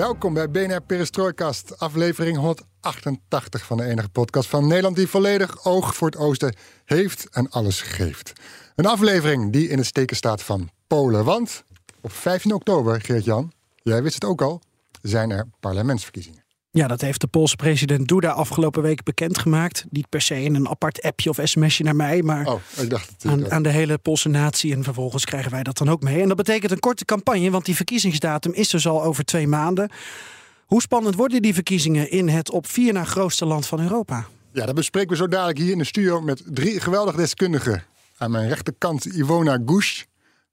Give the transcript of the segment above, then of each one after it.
Welkom bij BNR Perestrooikast, aflevering 188 van de enige podcast van Nederland die volledig oog voor het oosten heeft en alles geeft. Een aflevering die in het steken staat van Polen, want op 15 oktober, Geert-Jan, jij wist het ook al, zijn er parlementsverkiezingen. Ja, dat heeft de Poolse president Duda afgelopen week bekendgemaakt. Niet per se in een apart appje of sms'je naar mij, maar Oh, ik dacht het. aan, aan de hele Poolse natie. En vervolgens krijgen wij dat dan ook mee. En dat betekent een korte campagne, want die verkiezingsdatum is dus al over twee maanden. Hoe spannend worden die verkiezingen in het op vier na grootste land van Europa? Ja, dat bespreken we zo dadelijk hier in de studio met drie geweldige deskundigen. Aan mijn rechterkant Ivona Gush,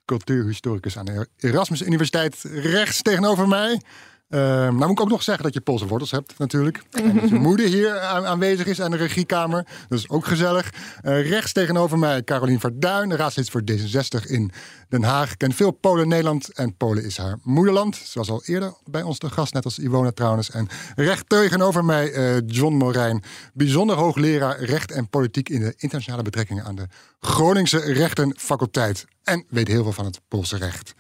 cultuurhistoricus aan de Erasmus Universiteit, rechts tegenover mij. Uh, nou moet ik ook nog zeggen dat je Poolse wortels hebt natuurlijk. En dat je moeder hier aan, aanwezig is aan de regiekamer. Dat is ook gezellig. Uh, rechts tegenover mij Carolien Verduin, raadslid voor D66 in Den Haag. Kent veel Polen Nederland en Polen is haar moederland. Ze was al eerder bij ons te gast, net als Iwona trouwens. En recht tegenover mij uh, John Morijn, bijzonder hoogleraar recht en politiek in de internationale betrekkingen aan de Groningse Rechtenfaculteit. En weet heel veel van het Poolse recht.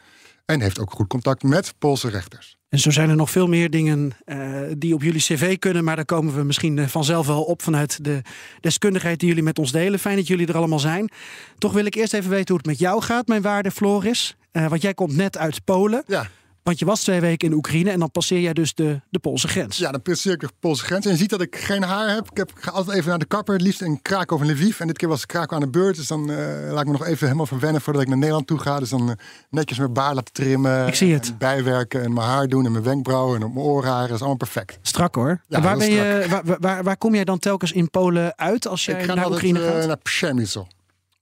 En heeft ook goed contact met Poolse rechters. En zo zijn er nog veel meer dingen uh, die op jullie cv kunnen. Maar daar komen we misschien uh, vanzelf wel op vanuit de deskundigheid die jullie met ons delen. Fijn dat jullie er allemaal zijn. Toch wil ik eerst even weten hoe het met jou gaat, mijn waarde Floris. Uh, want jij komt net uit Polen. Ja. Want je was twee weken in Oekraïne en dan passeer jij dus de, de Poolse grens. Ja, dan passeer ik de Poolse grens. En je ziet dat ik geen haar heb. Ik, heb, ik ga altijd even naar de kapper, het liefst in Krakau of Lviv. En dit keer was Krakau aan de beurt. Dus dan uh, laat ik me nog even helemaal verwennen voordat ik naar Nederland toe ga. Dus dan uh, netjes mijn baard laten trimmen. Ik zie het. En bijwerken en mijn haar doen en mijn wenkbrauwen en op mijn oorharen. Dat is allemaal perfect. Strak hoor. Ja, waar, ben je, waar, waar, waar, kom jij dan telkens in Polen uit als ik ga naar altijd, Oekraïne gaat? Uh, naar Przemysl.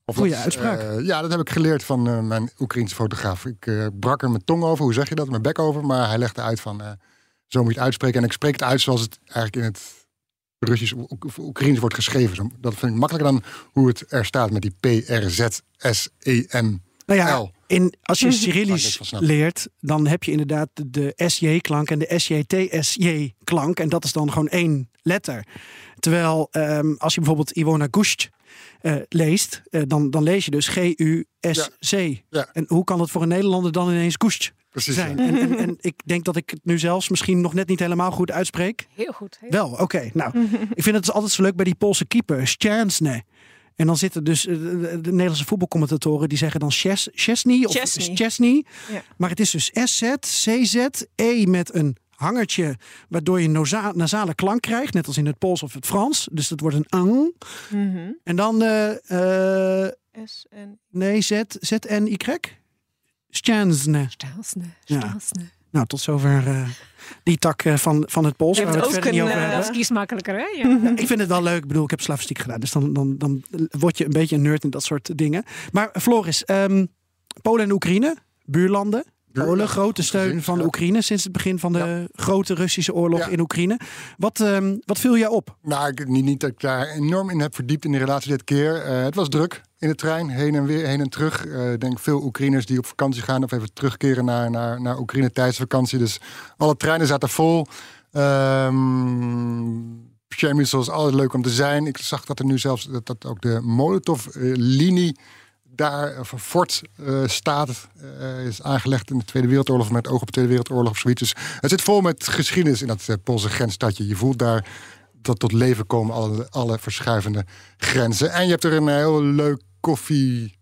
Of Goeie dat, uitspraak. Uh, ja, dat heb ik geleerd van uh, mijn Oekraïense fotograaf. Ik uh, brak er mijn tong over, hoe zeg je dat? Mijn bek over. Maar hij legde uit van, zo moet je het uitspreken. En ik spreek het uit zoals het eigenlijk in het Russisch of Oekraïens wordt geschreven. Dat vind ik makkelijker dan hoe het er staat met die P-R-Z-S-E-M. Nou ja, in, als je Cyrillisch leert, dan heb je inderdaad de SJ-klank en de SJ-TSJ-klank. En dat is dan gewoon één letter. Terwijl um, als je bijvoorbeeld Iwona Gusht uh, leest, uh, dan, dan lees je dus G-U-S-C. Ja. Ja. En hoe kan dat voor een Nederlander dan ineens Precies, zijn? ja. En, en, en, ik denk dat ik het nu zelfs misschien nog net niet helemaal goed uitspreek. Heel goed. Heel Wel, oké. Okay, nou, ik vind het dus altijd zo leuk bij die Poolse keeper, Szczęsny. En dan zitten dus de, de Nederlandse voetbalcommentatoren die zeggen dan Chesney of. Chesney. Ja. Maar het is dus SZ, CZ, E met een hangertje, waardoor je noza nasale klank krijgt, net als in het Pools of het Frans. Dus dat wordt een ang. Mm -hmm. En dan uh, uh, S en nee, Z, Z N Y. Stjansne. Stelsne. Ja. Nou, tot zover uh, die tak uh, van, van het Pools. Het ook een, niet over uh, hebben. dat is kiesmakkelijker, hè? Ja. Ik vind het wel leuk. Ik bedoel, ik heb slavistiek gedaan. Dus dan, dan, dan word je een beetje een nerd in dat soort dingen. Maar Floris, um, Polen en Oekraïne, buurlanden. Polen, grote steun van Oekraïne sinds het begin van de ja. grote Russische oorlog Ja. in Oekraïne. Wat, um, wat viel jou op? Nou, ik, niet, niet dat ik daar enorm in heb verdiept in de relatie dit keer. Uh, het was druk in de trein, heen en weer, heen en terug. Uh, ik denk veel Oekraïners die op vakantie gaan of even terugkeren naar, naar, naar Oekraïne tijdens vakantie. Dus alle treinen zaten vol. Um, Przemysl is altijd leuk om te zijn. Ik zag dat er nu zelfs dat, dat ook de Molotov-linie daar een fort uh, staat, uh, is aangelegd in de Tweede Wereldoorlog, met oog op de Tweede Wereldoorlog of zoiets. Dus het zit vol met geschiedenis in dat uh, Poolse grensstadje. Je voelt daar dat tot leven komen alle, alle verschuivende grenzen. En je hebt er een heel leuk koffie,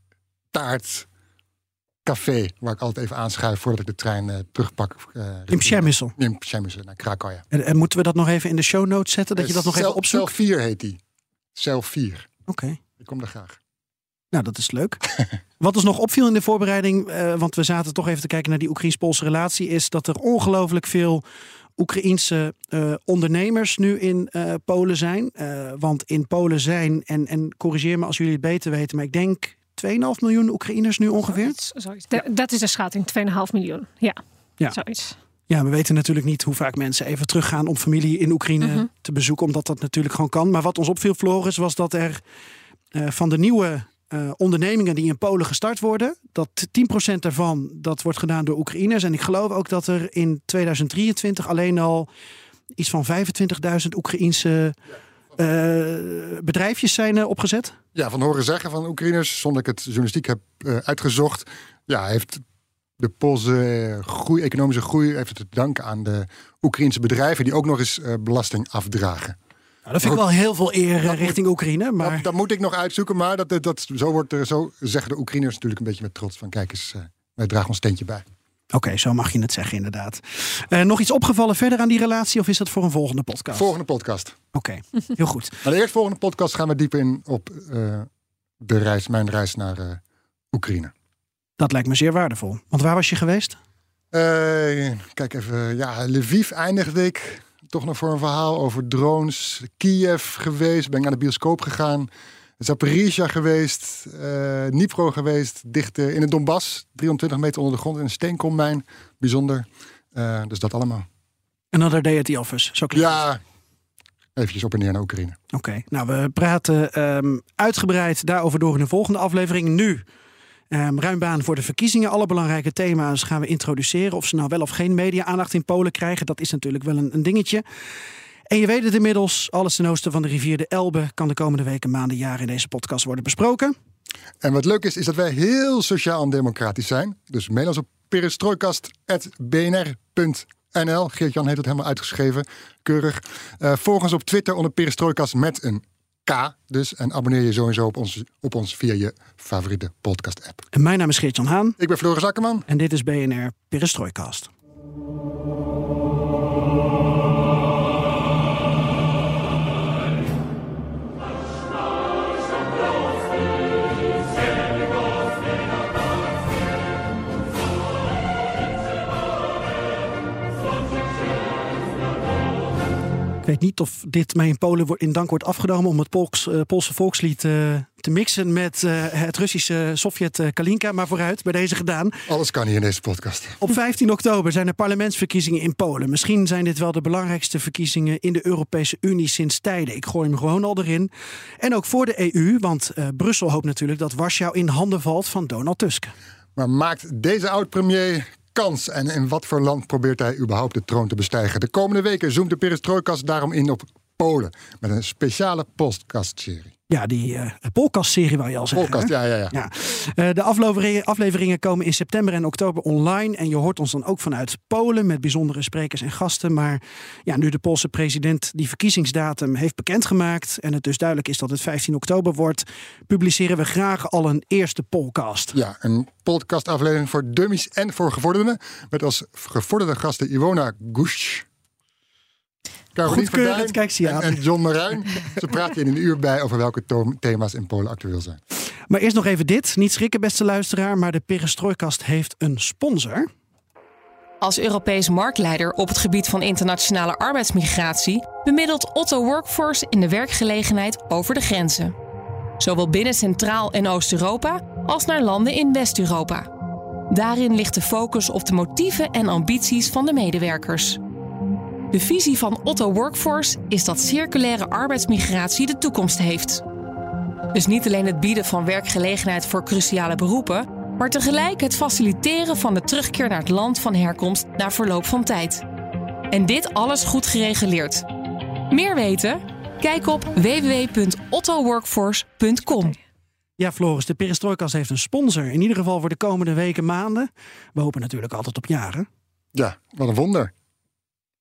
taart, café, waar ik altijd even aanschuif voordat ik de trein uh, terugpak. in Przemysl? In Przemysl, naar Krakau, ja. En, en, moeten we dat nog even in de show notes zetten, dat je dat nog cel, even opzoekt? Cel 4 heet die. Cel 4. Oké. Okay. Ik kom daar graag. Nou, dat is leuk. Wat ons nog opviel in de voorbereiding, uh, want we zaten toch even te kijken naar die Oekraïns-Poolse relatie, is dat er ongelooflijk veel Oekraïense uh, ondernemers nu in uh, Polen zijn. Uh, want in Polen zijn, en, en corrigeer me als jullie het beter weten, maar ik denk 2,5 miljoen Oekraïners nu ongeveer. Ja. dat is de schatting, 2,5 miljoen. Ja. Ja. Zoiets. Ja, we weten natuurlijk niet hoe vaak mensen even teruggaan om familie in Oekraïne Mhm. te bezoeken, omdat dat natuurlijk gewoon kan. Maar wat ons opviel, Floris, was dat er eh, van de nieuwe eh, ondernemingen die in Polen gestart worden, dat 10% daarvan dat wordt gedaan door Oekraïners. En ik geloof ook dat er in 2023 alleen al iets van 25.000 Oekraïense eh, bedrijfjes zijn opgezet. Ja, van horen zeggen van Oekraïners, zonder ik het journalistiek heb eh, uitgezocht. Ja, heeft de Poolse groei, economische groei, heeft het te danken aan de Oekraïnse bedrijven die ook nog eens belasting afdragen. Nou, dat vind ik wel heel veel eer eh, moet- richting Oekraïne. Maar Dat, dat moet ik nog uitzoeken, maar dat, dat, zo, wordt er, zo zeggen de Oekraïners natuurlijk een beetje met trots van kijk eens, eh, wij dragen ons steentje bij. Oké, zo mag je het zeggen, inderdaad. Eh, nog iets opgevallen verder aan die relatie, of is dat voor een volgende podcast? Volgende podcast. Oké, heel goed. Maar de eerste volgende podcast gaan we dieper in op de reis, mijn reis naar Oekraïne. Dat lijkt me zeer waardevol. Want waar was je geweest? Kijk even, ja, Lviv eindigde ik. Toch nog voor een verhaal over drones. Kiev geweest, ben ik naar de bioscoop gegaan. Zaporizhia geweest, eh Dnipro geweest, dicht eh, in het Donbass. 320 meter onder de grond in een steenkoolmijn. Bijzonder. Eh, dus dat allemaal. Another day at the office. Zo klinkt. Ja, eventjes op en neer naar Oekraïne. Oké, nou we praten ehm, uitgebreid daarover door in de volgende aflevering. Nu ehm, ruim baan voor de verkiezingen. Alle belangrijke thema's gaan we introduceren. Of ze nou wel of geen media-aandacht in Polen krijgen, dat is natuurlijk wel een, een dingetje. En je weet het inmiddels, alles ten oosten van de rivier de Elbe kan de komende weken, maanden, jaren in deze podcast worden besproken. En wat leuk is, is dat wij heel sociaal en democratisch zijn. Dus mail ons op perestrooikast.bnr.nl. Geert-Jan heeft het helemaal uitgeschreven, keurig. Eh volg ons op Twitter onder perestrooikast met een K. Dus en abonneer je sowieso op ons, op ons via je favoriete podcast-app. En mijn naam is Geert-Jan Haan Ik ben Floris Akkerman. en dit is BNR Perestrooikast. Ik weet niet of dit mij in Polen in dank wordt afgenomen om het eh, Poolse volkslied eh, te mixen met eh, het Russische Sovjet Kalinka. Maar vooruit, bij deze gedaan. Alles kan hier in deze podcast. Op 15 oktober zijn er parlementsverkiezingen in Polen. Misschien zijn dit wel de belangrijkste verkiezingen in de Europese Unie sinds tijden. Ik gooi hem gewoon al erin. En ook voor de EU, want Brussel hoopt natuurlijk dat Warschau in handen valt van Donald Tusk. Maar maakt deze oud-premier kans? En in wat voor land probeert hij überhaupt de troon te bestijgen? De komende weken zoomt de perestrooikast daarom in op Polen. Met een speciale podcastserie. Ja, die eh Polkast-serie wou je al zeggen. Podcast, ja, ja. Ja. Eh, de afleveringen, afleveringen komen in september en oktober online. En je hoort ons dan ook vanuit Polen met bijzondere sprekers en gasten. Maar ja, nu de Poolse president die verkiezingsdatum heeft bekendgemaakt. en het dus duidelijk is dat het 15 oktober wordt. publiceren we graag al een eerste podcast. Ja, een podcastaflevering voor dummies en voor gevorderden. Met als gevorderde gasten Iwona Gusch. Caroline Goedkeurend, kijk ze en, aan. en John Marijn. Ze praten je in een uur bij over welke thema's in Polen actueel zijn. Maar eerst nog even dit. Niet schrikken, beste luisteraar. Maar de Perestrooikast heeft een sponsor. Als Europees marktleider op het gebied van internationale arbeidsmigratie bemiddelt Otto Workforce in de werkgelegenheid over de grenzen. Zowel binnen Centraal- en Oost-Europa als naar landen in West-Europa. Daarin ligt de focus op de motieven en ambities van de medewerkers. De visie van Otto Workforce is dat circulaire arbeidsmigratie de toekomst heeft. Dus niet alleen het bieden van werkgelegenheid voor cruciale beroepen, maar tegelijk het faciliteren van de terugkeer naar het land van herkomst na verloop van tijd. En dit alles goed gereguleerd. Meer weten? Kijk op www.ottoworkforce.com. Ja, Floris, de Perestrooikast heeft een sponsor. In ieder geval voor de komende weken, maanden. We hopen natuurlijk altijd op jaren. Ja, wat een wonder.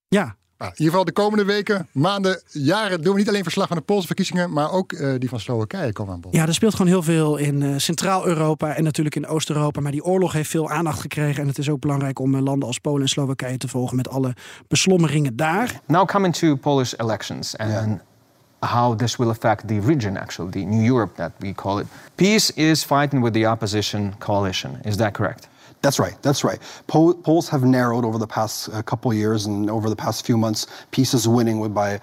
Ja, Nou, in ieder geval de komende weken, maanden, jaren doen we niet alleen verslag van de Poolse verkiezingen, maar ook eh, die van Slowakije komen aan bod. Ja, er speelt gewoon heel veel in eh, Centraal-Europa en natuurlijk in Oost-Europa. Maar die oorlog heeft veel aandacht gekregen. En het is ook belangrijk om eh, landen als Polen en Slowakije te volgen met alle beslommeringen daar. Now coming to Polish elections and how this will affect the region, actually, the New Europe that we call it. Peace is fighting with the opposition coalition. Is that correct? That's right. That's right. Po- polls have narrowed over the past uh, couple of years and over the past few months. Peace is winning with by,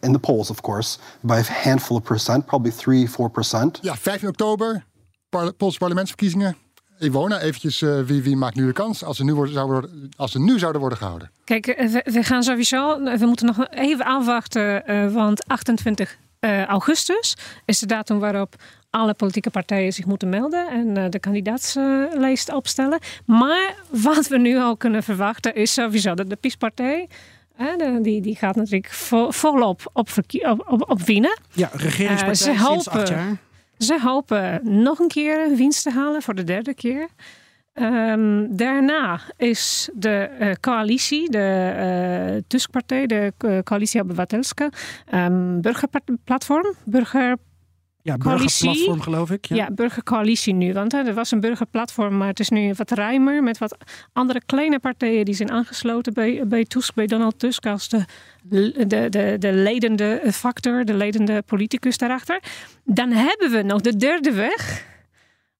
in the polls, of course, by a handful of percent, probably three, four percent. Ja, 15 oktober, parle- Poolse parlementsverkiezingen. Ivona, eventjes, eh, wie, wie maakt nu de kans als ze nu, worden, zouden worden, als ze nu zouden worden gehouden? Kijk, eh, we, we gaan sowieso, we moeten nog even afwachten, eh, want 28 eh, augustus is de datum waarop alle politieke partijen zich moeten melden en eh, de kandidaatslijst opstellen. Maar wat we nu al kunnen verwachten is sowieso dat de PiS-partij, die, die gaat natuurlijk vo- volop op, op, op, op winnen. Ja, regeringspartij Eh, ze hopen- acht jaar. Ze hopen nog een keer winst te halen voor de derde keer. Ehm, daarna is de eh, coalitie, de eh Tuskpartij, de Coalitie Obywatelska, um, burgerplatform, burger, Ja, burgerplatform geloof ik. ja. Ja. burgercoalitie nu. Want hè, er was een burgerplatform, maar het is nu wat ruimer met wat andere kleine partijen die zijn aangesloten bij, bij Tusk, bij Donald Tusk als de, de, de, de ledende factor, de ledende politicus daarachter. Dan hebben we nog de derde weg.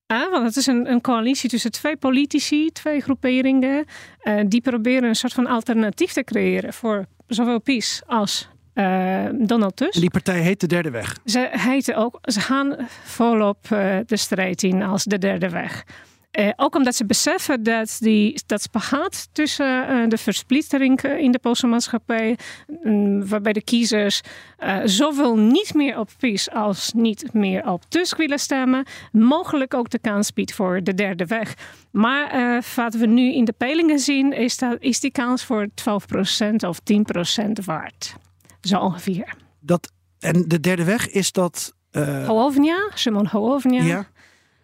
Ah, want het is een, een coalitie tussen twee politici, twee groeperingen. eh, die proberen een soort van alternatief te creëren voor zowel PiS als eh, Donald Tusk. En die partij heet de derde weg. Ze heten ook, ze gaan volop eh, de strijd in als de derde weg. Eh, ook omdat ze beseffen dat die, dat spagaat tussen eh, de versplittering in de Poolse maatschappij, mm, waarbij de kiezers eh, zowel niet meer op PiS als niet meer op Tusk willen stemmen, mogelijk ook de kans biedt voor de derde weg. Maar wat we nu in de peilingen zien, is, dat, is die kans voor 12% of 10% waard. Zo ongeveer. Dat, en de derde weg is dat... eh, Hołownia, Simon Hołownia. ja,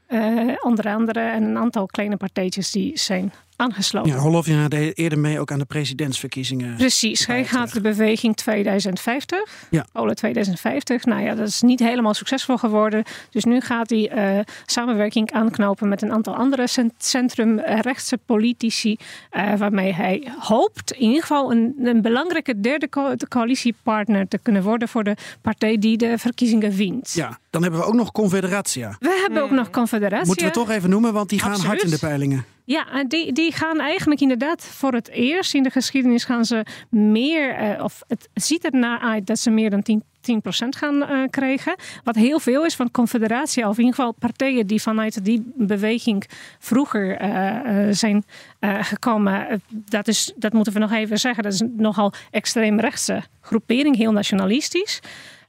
eh, onder andere en een aantal kleine partijtjes die zijn aangesloten. ja, Holovja deed eerder mee ook aan de presidentsverkiezingen. Precies, hij gaat de beweging 2050, Ja. Polen 2050. Nou ja, dat is niet helemaal succesvol geworden. Dus nu gaat hij eh, samenwerking aanknopen met een aantal andere cent- centrumrechtse politici. eh, waarmee hij hoopt in ieder geval een, een belangrijke derde co- coalitiepartner te kunnen worden voor de partij die de verkiezingen wint. Ja, dan hebben we ook nog Confederatia. We hebben ook nog Confederatie. Moeten we toch even noemen, want die gaan hard in de peilingen. Ja, en die, die gaan eigenlijk inderdaad voor het eerst in de geschiedenis gaan ze meer, eh, of het ziet er naar uit dat ze meer dan 10, 10% gaan eh, krijgen. Wat heel veel is van confederatie, of in ieder geval partijen die vanuit die beweging vroeger eh, eh, zijn eh, gekomen. Eh, dat, is, dat moeten we nog even zeggen, dat is een nogal extreemrechtse groepering, heel nationalistisch.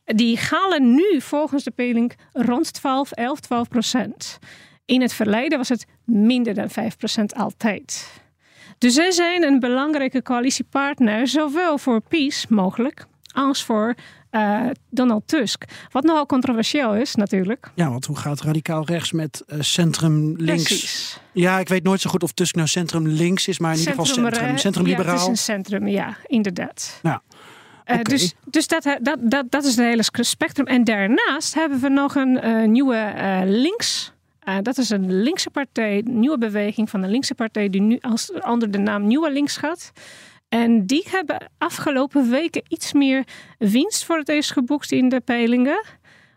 Die halen nu volgens de peiling rond 12, 11, 12 procent. In het verleden was het minder dan 5% altijd. Dus zij zijn een belangrijke coalitiepartner, zowel voor PiS mogelijk, als voor eh, Donald Tusk. Wat nogal controversieel is natuurlijk. Ja, want hoe gaat radicaal rechts met eh, centrum links? Precies. Ja, ik weet nooit zo goed of Tusk nou centrum links is, maar in ieder geval centrum. Centrum, Centrum Ja, het liberaal. is een centrum, ja, inderdaad. Ja. Oké. dus dus dat, dat, dat, dat is het hele spectrum. En daarnaast hebben we nog een nieuwe links. Eh, dat is een linkse partij, nieuwe beweging van een linkse partij die nu als, onder de naam Nieuwe Links gaat. En die hebben afgelopen weken iets meer winst voor het eerst geboekt in de peilingen.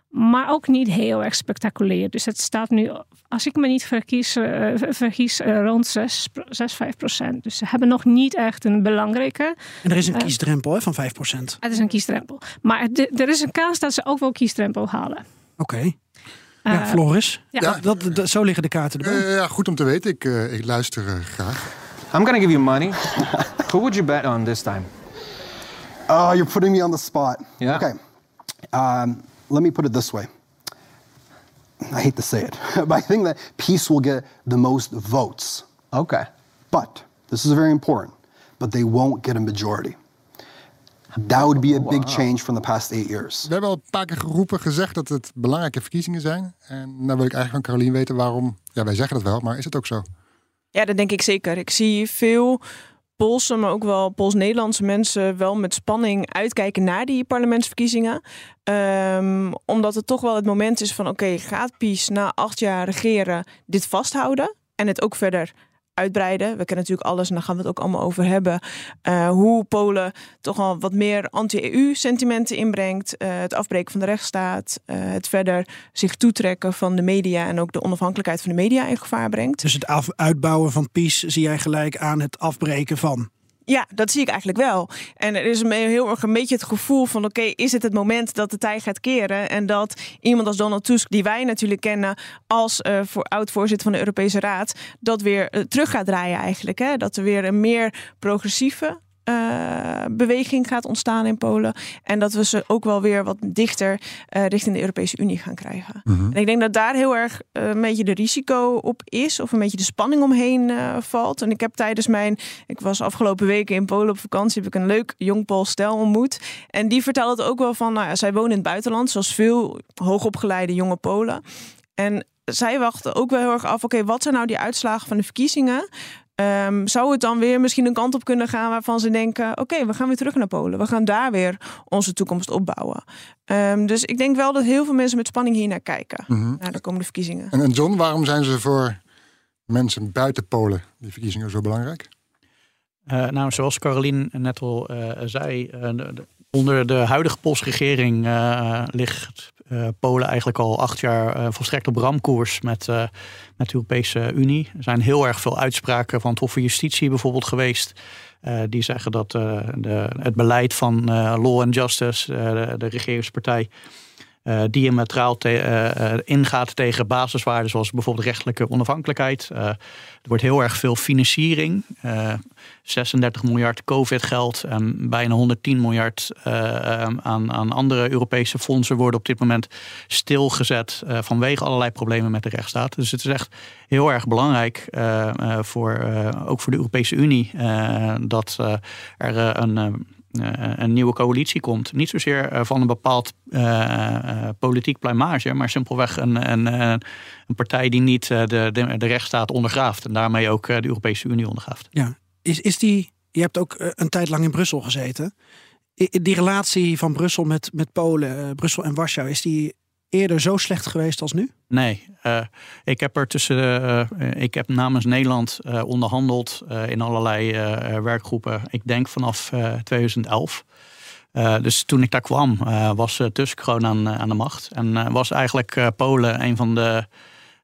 Maar ook niet heel erg spectaculair. Dus het staat nu, als ik me niet verkies, eh, vergis, eh, rond 6, 6, 5 procent. Dus ze hebben nog niet echt een belangrijke. En er is een kiesdrempel hè, van 5%. Het is een kiesdrempel. Maar de- er is een kans dat ze ook wel kiesdrempel halen. Oké. Ja, Eh, Floris. ja. Dat, dat, dat- zo liggen de kaarten erbij. Eh, ja, goed om te weten. Ik, eh, ik luister graag. I'm gonna give you money. Who would you bet on this time? Oh, you're putting me on the spot. Yeah. Okay. Um, let me put it this way. I hate to say it, but I think that peace will get the most votes. Okay. But this is very important. But they won't get a majority. That would be a big change from the past eight years. We hebben al een paar keer geroepen, gezegd dat het belangrijke verkiezingen zijn. En nou wil ik eigenlijk van Carolien weten waarom. Ja, wij zeggen dat wel, maar is het ook zo? Ja, dat denk ik zeker. Ik zie veel Poolse, maar ook wel Pools-Nederlandse mensen wel met spanning uitkijken naar die parlementsverkiezingen. Ehm, omdat het toch wel het moment is van oké, gaat PiS na acht jaar regeren dit vasthouden en het ook verder uitbreiden. We kennen natuurlijk alles en daar gaan we het ook allemaal over hebben. Eh, hoe Polen toch al wat meer anti-EU-sentimenten inbrengt. eh, het afbreken van de rechtsstaat. eh, het verder zich toetrekken van de media en ook de onafhankelijkheid van de media in gevaar brengt. Dus het uitbouwen van PiS zie jij gelijk aan het afbreken van. Ja, dat zie ik eigenlijk wel. En er is heel erg een beetje het gevoel van: oké, is het het moment dat de tijd gaat keren? En dat iemand als Donald Tusk, die wij natuurlijk kennen als uh, voor, oud-voorzitter van de Europese Raad, dat weer uh, terug gaat draaien eigenlijk. Hè? Dat er weer een meer progressieve uh, beweging gaat ontstaan in Polen. En dat we ze ook wel weer wat dichter uh, richting de Europese Unie gaan krijgen. Mhm. En ik denk dat daar heel erg uh, een beetje de risico op is. Of een beetje de spanning omheen valt. En ik heb tijdens mijn... Ik was afgelopen weken in Polen op vakantie. Heb ik een leuk jong Pools stel ontmoet. En die vertelde het ook wel van... Nou ja, zij wonen in het buitenland. Zoals veel hoogopgeleide jonge Polen. En zij wachten ook wel heel erg af. Oké, wat zijn nou die uitslagen van de verkiezingen? Um, zou het dan weer misschien een kant op kunnen gaan waarvan ze denken: oké, we gaan weer terug naar Polen. We gaan daar weer onze toekomst opbouwen. Um, dus ik denk wel dat heel veel mensen met spanning hier naar kijken, Mhm. naar de komende verkiezingen. En, en John, waarom zijn ze voor mensen buiten Polen die verkiezingen zo belangrijk? Uh, nou, zoals Caroline net al uh, zei, uh, de, de, onder de huidige Poolse-regering ligt uh, Polen eigenlijk al acht jaar uh, volstrekt op ramkoers met, uh, met de Europese Unie. Er zijn heel erg veel uitspraken van het Hof van Justitie bijvoorbeeld geweest. die zeggen dat de, het beleid van Law and Justice, de regeringspartij, uh, diametraal te, uh, ingaat tegen basiswaarden zoals bijvoorbeeld rechtelijke onafhankelijkheid. Er wordt heel erg veel financiering. 36 miljard COVID-geld en bijna 110 miljard aan, aan andere Europese fondsen worden op dit moment stilgezet vanwege allerlei problemen met de rechtsstaat. Dus het is echt heel erg belangrijk, voor, ook voor de Europese Unie, dat er een een nieuwe coalitie komt. Niet zozeer uh, van een bepaald uh, politiek pluimage, maar simpelweg een, een, een partij die niet de, de, de rechtsstaat ondergraaft en daarmee ook de Europese Unie ondergraaft. Ja, is, is die. Je hebt ook een tijd lang in Brussel gezeten. Die relatie van Brussel met, met Polen, Brussel en Warschau, is die eerder zo slecht geweest als nu? Nee, uh, ik heb er tussen. Uh, ik heb namens Nederland uh, onderhandeld in allerlei werkgroepen. Ik denk vanaf 2011. dus toen ik daar kwam, was Tusk gewoon aan, aan de macht. En was eigenlijk Polen een van de.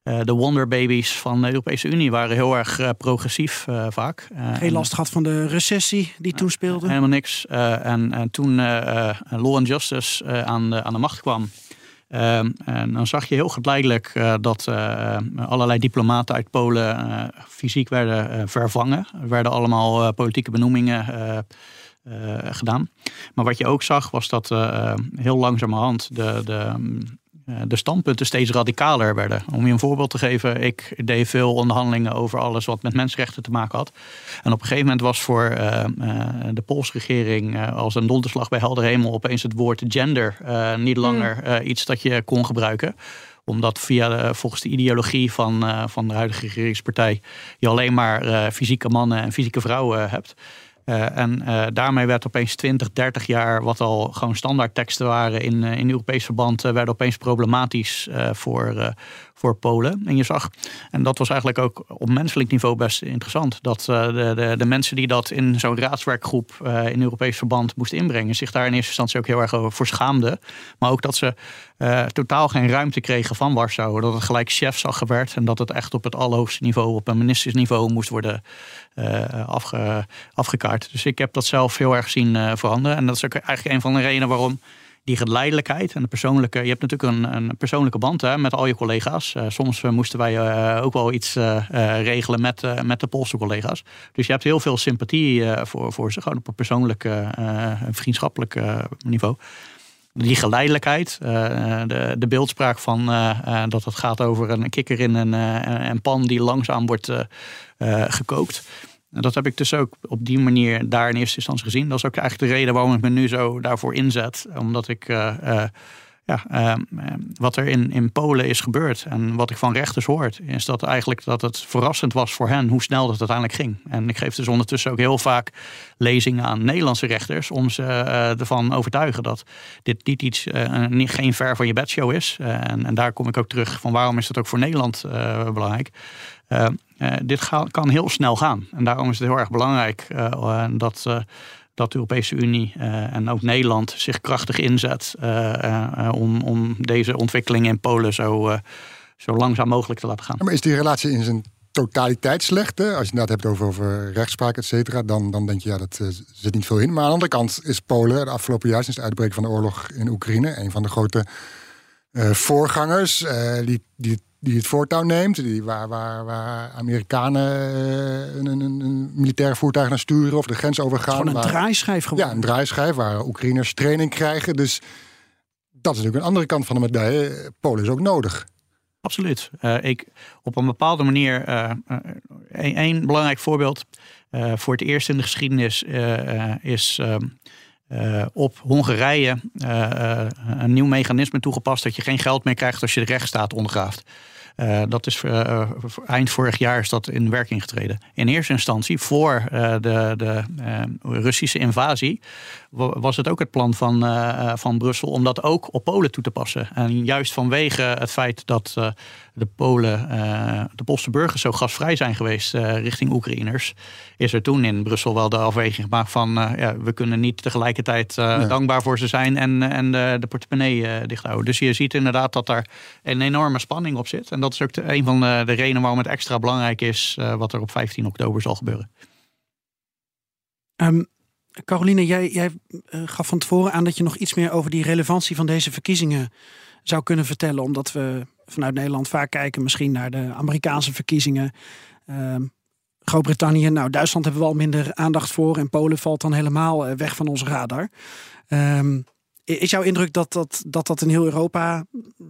de wonderbabies van de Europese Unie waren heel erg progressief vaak. Geen last gehad van de recessie die toen speelde? Helemaal niks. en, en toen Law and Justice aan, de, aan de macht kwam, en dan zag je heel geleidelijk uh, dat uh, allerlei diplomaten uit Polen fysiek werden vervangen. Er werden allemaal politieke benoemingen gedaan. Maar wat je ook zag was dat heel langzamerhand de, de, de standpunten steeds radicaler werden. Om je een voorbeeld te geven, ik deed veel onderhandelingen over alles wat met mensenrechten te maken had. En op een gegeven moment was voor uh, uh, de Poolse regering uh, als een donderslag bij helder hemel opeens het woord gender niet langer iets dat je kon gebruiken omdat via de, volgens de ideologie van, van de huidige regeringspartij je alleen maar fysieke mannen en fysieke vrouwen hebt. Uh, en uh, daarmee werd opeens 20, 30 jaar, wat al gewoon standaard teksten waren in, uh, in Europees verband, werden opeens problematisch voor, voor Polen. En je zag, en dat was eigenlijk ook op menselijk niveau best interessant, dat de, de, de mensen die dat in zo'n raadswerkgroep in Europees verband moesten inbrengen, zich daar in eerste instantie ook heel erg voor schaamden. Maar ook dat ze totaal geen ruimte kregen van Warschau. Dat het gelijk chefzag werd en dat het echt op het allerhoogste niveau, op een ministersniveau moest worden afge, afgekaart. Dus ik heb dat zelf heel erg zien uh, veranderen. En dat is ook eigenlijk een van de redenen waarom die geleidelijkheid en de persoonlijke. Je hebt natuurlijk een, een persoonlijke band hè, met al je collega's. Uh, soms moesten wij ook wel iets regelen met, met de Poolse collega's. Dus je hebt heel veel sympathie voor, voor ze, gewoon op een persoonlijk, vriendschappelijk niveau. Die geleidelijkheid, de, de beeldspraak van dat het gaat over een kikker in een, een pan die langzaam wordt gekookt. Dat heb ik dus ook op die manier daar in eerste instantie gezien. Dat is ook eigenlijk de reden waarom ik me nu zo daarvoor inzet. Omdat ik, uh, ja, uh, wat er in, in Polen is gebeurd en wat ik van rechters hoort, is dat eigenlijk dat het verrassend was voor hen hoe snel dat uiteindelijk ging. En ik geef dus ondertussen ook heel vaak lezingen aan Nederlandse rechters om ze ervan overtuigen dat dit niet iets, niet, geen ver van je bedshow is. en, en daar kom ik ook terug van waarom is dat ook voor Nederland belangrijk. Uh, uh, dit kan heel snel gaan. En daarom is het heel erg belangrijk uh, dat, dat de Europese Unie en ook Nederland zich krachtig inzet om, om deze ontwikkeling in Polen zo, zo langzaam mogelijk te laten gaan. Maar is die relatie in zijn totaliteit slecht. Hè? Als je het hebt over, over rechtspraak, et cetera, dan, dan denk je, ja, dat zit niet veel in. Maar aan de andere kant is Polen de afgelopen jaar, sinds het uitbreken van de oorlog in Oekraïne, een van de grote voorgangers die, die, die het voortouw neemt. Die, waar, waar, waar Amerikanen een, een, een militaire voertuig naar sturen of de grens overgaan. Gewoon een waar, draaischijf gewoon. Ja, een draaischijf waar Oekraïners training krijgen. Dus dat is natuurlijk een andere kant van de medaille. Polen is ook nodig. Absoluut. Uh, ik, op een bepaalde manier, uh, een, een, belangrijk voorbeeld. Uh, voor het eerst in de geschiedenis is op Hongarije een nieuw mechanisme toegepast dat je geen geld meer krijgt als je de rechtsstaat ondergraaft. Dat is eind vorig jaar is dat in werking getreden. In eerste instantie, voor de, de Russische invasie, was het ook het plan van, van Brussel om dat ook op Polen toe te passen. En juist vanwege het feit dat de Polen, de Poolse burgers zo gasvrij zijn geweest richting Oekraïners, is er toen in Brussel wel de afweging gemaakt van ja, we kunnen niet tegelijkertijd nee. dankbaar voor ze zijn en, en de, de portemonnee dicht houden. Dus je ziet inderdaad dat daar een enorme spanning op zit. En dat is ook de, een van de, de, redenen waarom het extra belangrijk is wat er op 15 oktober zal gebeuren. Um, Caroline, jij, jij gaf van tevoren aan dat je nog iets meer over die relevantie van deze verkiezingen zou kunnen vertellen. Omdat we vanuit Nederland vaak kijken misschien naar de Amerikaanse verkiezingen. Um, Groot-Brittannië, nou Duitsland hebben we al minder aandacht voor. En Polen valt dan helemaal uh, weg van onze radar. Um, is jouw indruk dat dat, dat dat in heel Europa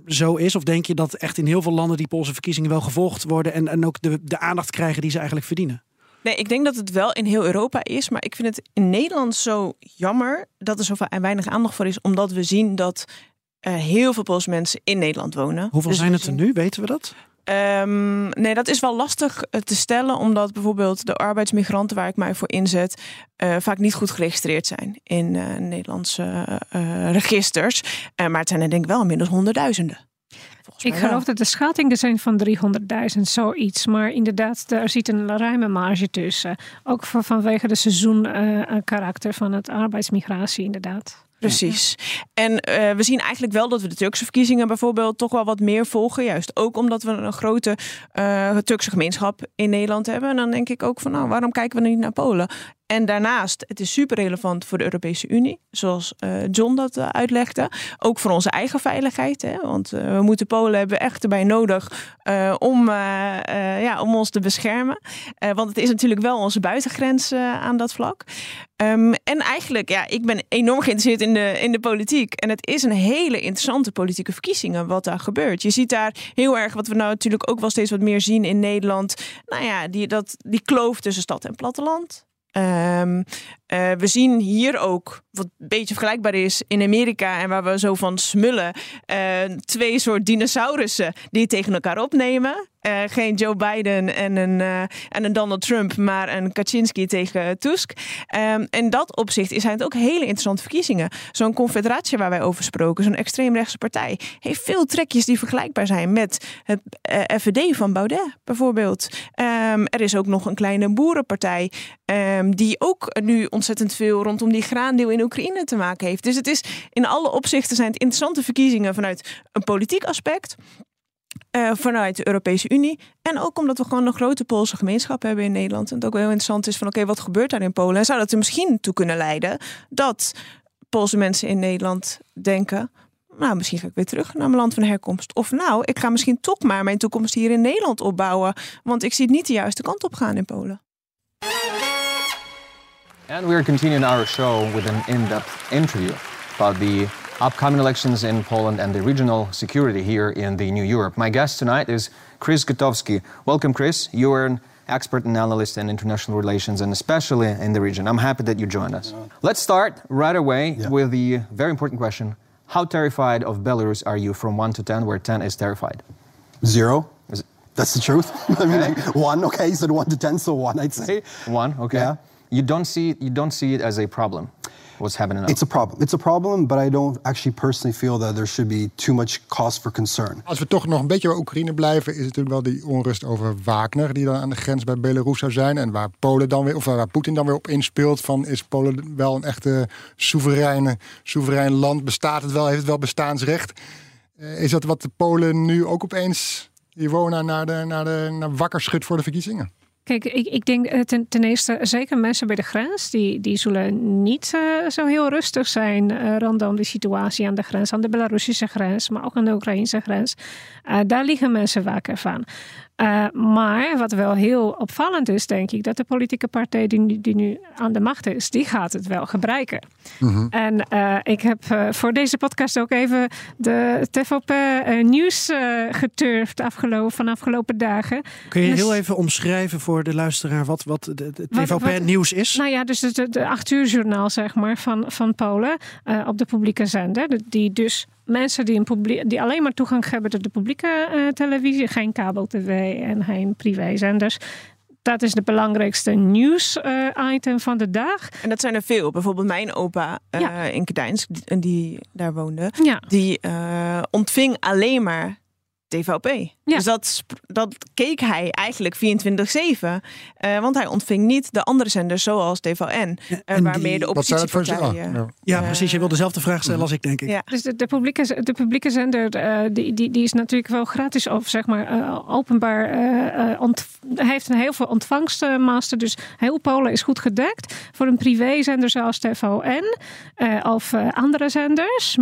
zo is? Of denk je dat echt in heel veel landen die Poolse verkiezingen wel gevolgd worden en, en ook de, de aandacht krijgen die ze eigenlijk verdienen? Nee, ik denk dat het wel in heel Europa is. Maar ik vind het in Nederland zo jammer dat er zo weinig aandacht voor is. Omdat we zien dat heel veel Poolse mensen in Nederland wonen. Hoeveel dus zijn het er nu? Weten we dat? Um, nee, dat is wel lastig eh, te stellen, omdat bijvoorbeeld de arbeidsmigranten waar ik mij voor inzet, uh, vaak niet goed geregistreerd zijn in uh, Nederlandse registers. maar het zijn er denk ik wel inmiddels honderdduizenden. Ik geloof wel. dat de schattingen zijn van 300.000, zoiets. Maar inderdaad, er zit een ruime marge tussen. Ook vanwege de seizoenkarakter van het arbeidsmigratie, inderdaad. Precies. En uh, we zien eigenlijk wel dat we de Turkse verkiezingen bijvoorbeeld toch wel wat meer volgen. Juist ook omdat we een grote uh, Turkse gemeenschap in Nederland hebben. En dan denk ik ook van nou, waarom kijken we niet naar Polen? En daarnaast, het is super relevant voor de Europese Unie, zoals uh, John dat uh, uitlegde. Ook voor onze eigen veiligheid. Hè? Want uh, we moeten Polen hebben echt erbij nodig om, ja, om ons te beschermen. want het is natuurlijk wel onze buitengrens aan dat vlak. Um, en eigenlijk, ja, ik ben enorm geïnteresseerd in de, in de politiek. En het is een hele interessante politieke verkiezingen wat daar gebeurt. Je ziet daar heel erg, wat we nou natuurlijk ook wel steeds wat meer zien in Nederland. Nou ja, die, dat, die kloof tussen stad en platteland. Um, uh, we zien hier ook, wat een beetje vergelijkbaar is in Amerika en waar we zo van smullen, uh, twee soort dinosaurussen die tegen elkaar opnemen. Uh, geen Joe Biden en een, en een Donald Trump, maar een Kaczynski tegen Tusk. Um, en dat opzicht zijn het ook hele interessante verkiezingen. Zo'n confederatie waar wij over spraken, zo'n extreemrechtse partij, heeft veel trekjes die vergelijkbaar zijn met het FVD van Baudet bijvoorbeeld. Um, er is ook nog een kleine boerenpartij die ook nu ontzettend veel rondom die graandeel in Oekraïne te maken heeft. Dus het is in alle opzichten zijn het interessante verkiezingen vanuit een politiek aspect. Uh, vanuit de Europese Unie. En ook omdat we gewoon een grote Poolse gemeenschap hebben in Nederland. En het ook heel interessant is van oké, wat gebeurt daar in Polen? En zou dat er misschien toe kunnen leiden dat Poolse mensen in Nederland denken. Nou, misschien ga ik weer terug naar mijn land van herkomst. Of nou, ik ga misschien toch maar mijn toekomst hier in Nederland opbouwen. Want ik zie het niet de juiste kant op gaan in Polen. And we continuing our show with an in depth interview about the upcoming elections in Poland and the regional security here in the New Europe. My guest tonight is Chris Gutowski. Welcome, Chris. You are an expert and analyst in international relations and especially in the region. I'm happy that you joined us. Yeah. Let's start right away yeah. with the very important question How terrified of Belarus are you from 1 to 10, where 10 is terrified? Zero. Is That's the truth. I mean, like, one, okay, you said 1 to 10, so 1, I'd say. 1, okay. Yeah. You don't see you don't see it as a problem. What's happening? Now? It's a problem. It's a problem, but I don't actually personally feel that there should be too much cause for concern. Als we toch nog een beetje bij Oekraïne blijven, is het natuurlijk wel die onrust over Wagner, die dan aan de grens bij Belarus zou zijn. En waar Polen dan weer, of waar Poetin dan weer op inspeelt. Van is Polen wel een echte soevereine, soeverein land? Bestaat het wel? Heeft het wel bestaansrecht? Uh, is dat wat de Polen nu ook opeens Ivona naar, de, naar, de, naar wakker schudt voor de verkiezingen? Kijk, ik, ik denk eh, ten, ten eerste, zeker mensen bij de grens, die, die zullen niet uh, zo heel rustig zijn uh, rondom de situatie aan de grens, aan de Belarusische grens, maar ook aan de Oekraïnse grens. Daar liggen mensen wakker van. Uh, maar wat wel heel opvallend is, denk ik, dat de politieke partij die nu, die nu aan de macht is, die gaat het wel gebruiken. -hmm. En uh, ik heb uh, voor deze podcast ook even de TVP nieuws geturfd afgelopen, van afgelopen dagen. Kun je dus, heel even omschrijven voor de luisteraar wat, wat de, de TVP nieuws is? Nou ja, dus de, de acht uur journaal zeg maar, van, van Polen op de publieke zender, die dus mensen die, een publiek, die alleen maar toegang hebben tot de publieke uh, televisie, geen kabel-tv en geen privézenders. Dat is de belangrijkste nieuws-item uh, van de dag. En dat zijn er veel. Bijvoorbeeld mijn opa uh, ja. in Kedijns, die, die, daar woonde, ja. die ontving alleen maar Ja. Dus dat, dat keek hij eigenlijk 24-7. Uh, want hij ontving niet de andere zenders zoals TVN. Uh, waarmee die, de oppositiepartijen... Ja. ja, precies. Je wil dezelfde vraag stellen als ik, denk ik. Ja. Dus de, de, publieke, de publieke zender uh, die, die, die is natuurlijk wel gratis of zeg maar openbaar. Ont, heeft een heel veel ontvangstmaster. Dus heel Polen is goed gedekt. Voor een privézender zoals TVN of andere zenders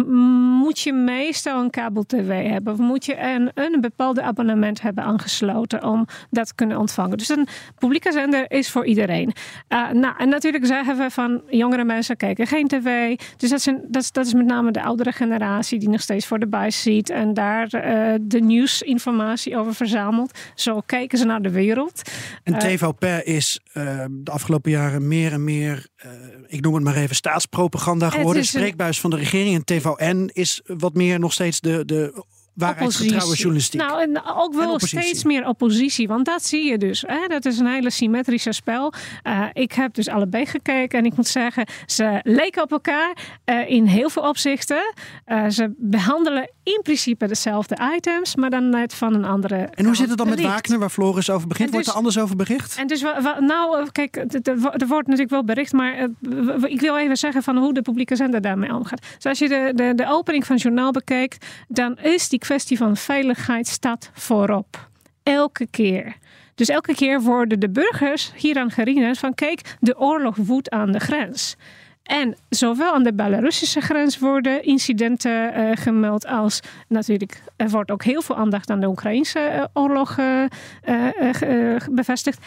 moet je meestal een kabel-tv hebben. Of moet je een, een bepaalde abonnement hebben aangesloten om dat te kunnen ontvangen. Dus een publieke zender is voor iedereen. Uh, nou, en natuurlijk zeggen we van jongere mensen kijken geen tv. Dus dat, zijn, dat, dat is met name de oudere generatie die nog steeds voor de buis ziet en daar uh, de nieuwsinformatie over verzamelt. Zo kijken ze naar de wereld. En TVP is uh, de afgelopen jaren meer en meer, ik noem het maar even, staatspropaganda geworden. Spreekbuis van de regering. En TVN is wat meer nog steeds de, de waarheidsgetrouwe journalistiek. Nou, en ook wel steeds meer oppositie. Want dat zie je dus. Hè? Dat is een hele symmetrische spel. Uh, ik heb dus allebei gekeken. En ik moet zeggen, ze leken op elkaar uh, in heel veel opzichten. Uh, ze behandelen in principe dezelfde items, maar dan net van een andere. En hoe zit het dan met Wagner, waar Floris over begint? Dus, wordt er anders over bericht? En dus, nou, kijk, er wordt natuurlijk wel bericht, maar ik wil even zeggen van hoe de publieke zender daarmee omgaat. Dus als je de, de, de opening van het journaal bekijkt, dan is die kwestie van veiligheid staat voorop. Elke keer. Dus elke keer worden de burgers hieraan herinnerd van kijk, de oorlog woedt aan de grens. En zowel aan de Belarussische grens worden incidenten uh, gemeld als natuurlijk er wordt ook heel veel aandacht aan de Oekraïnse uh, oorlog uh, bevestigd.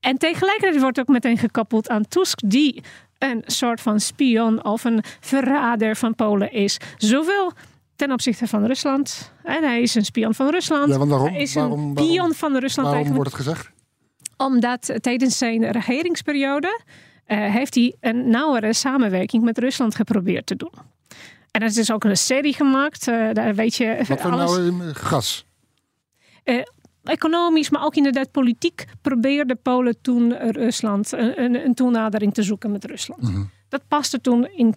En tegelijkertijd wordt ook meteen gekoppeld aan Tusk die een soort van spion of een verrader van Polen is. Zowel ten opzichte van Rusland. En hij is een spion van Rusland. Ja, want waarom? Hij is waarom, een waarom, van Rusland. Waarom wordt het gezegd? Omdat tijdens zijn regeringsperiode uh, heeft hij een nauwere samenwerking met Rusland geprobeerd te doen. En er is dus ook een serie gemaakt. Uh, daar weet je Wat voor alles. nou gas? Uh, economisch, maar ook inderdaad politiek probeerde Polen toen Rusland een, een, een toenadering te zoeken met Rusland. Mhm. Dat paste toen in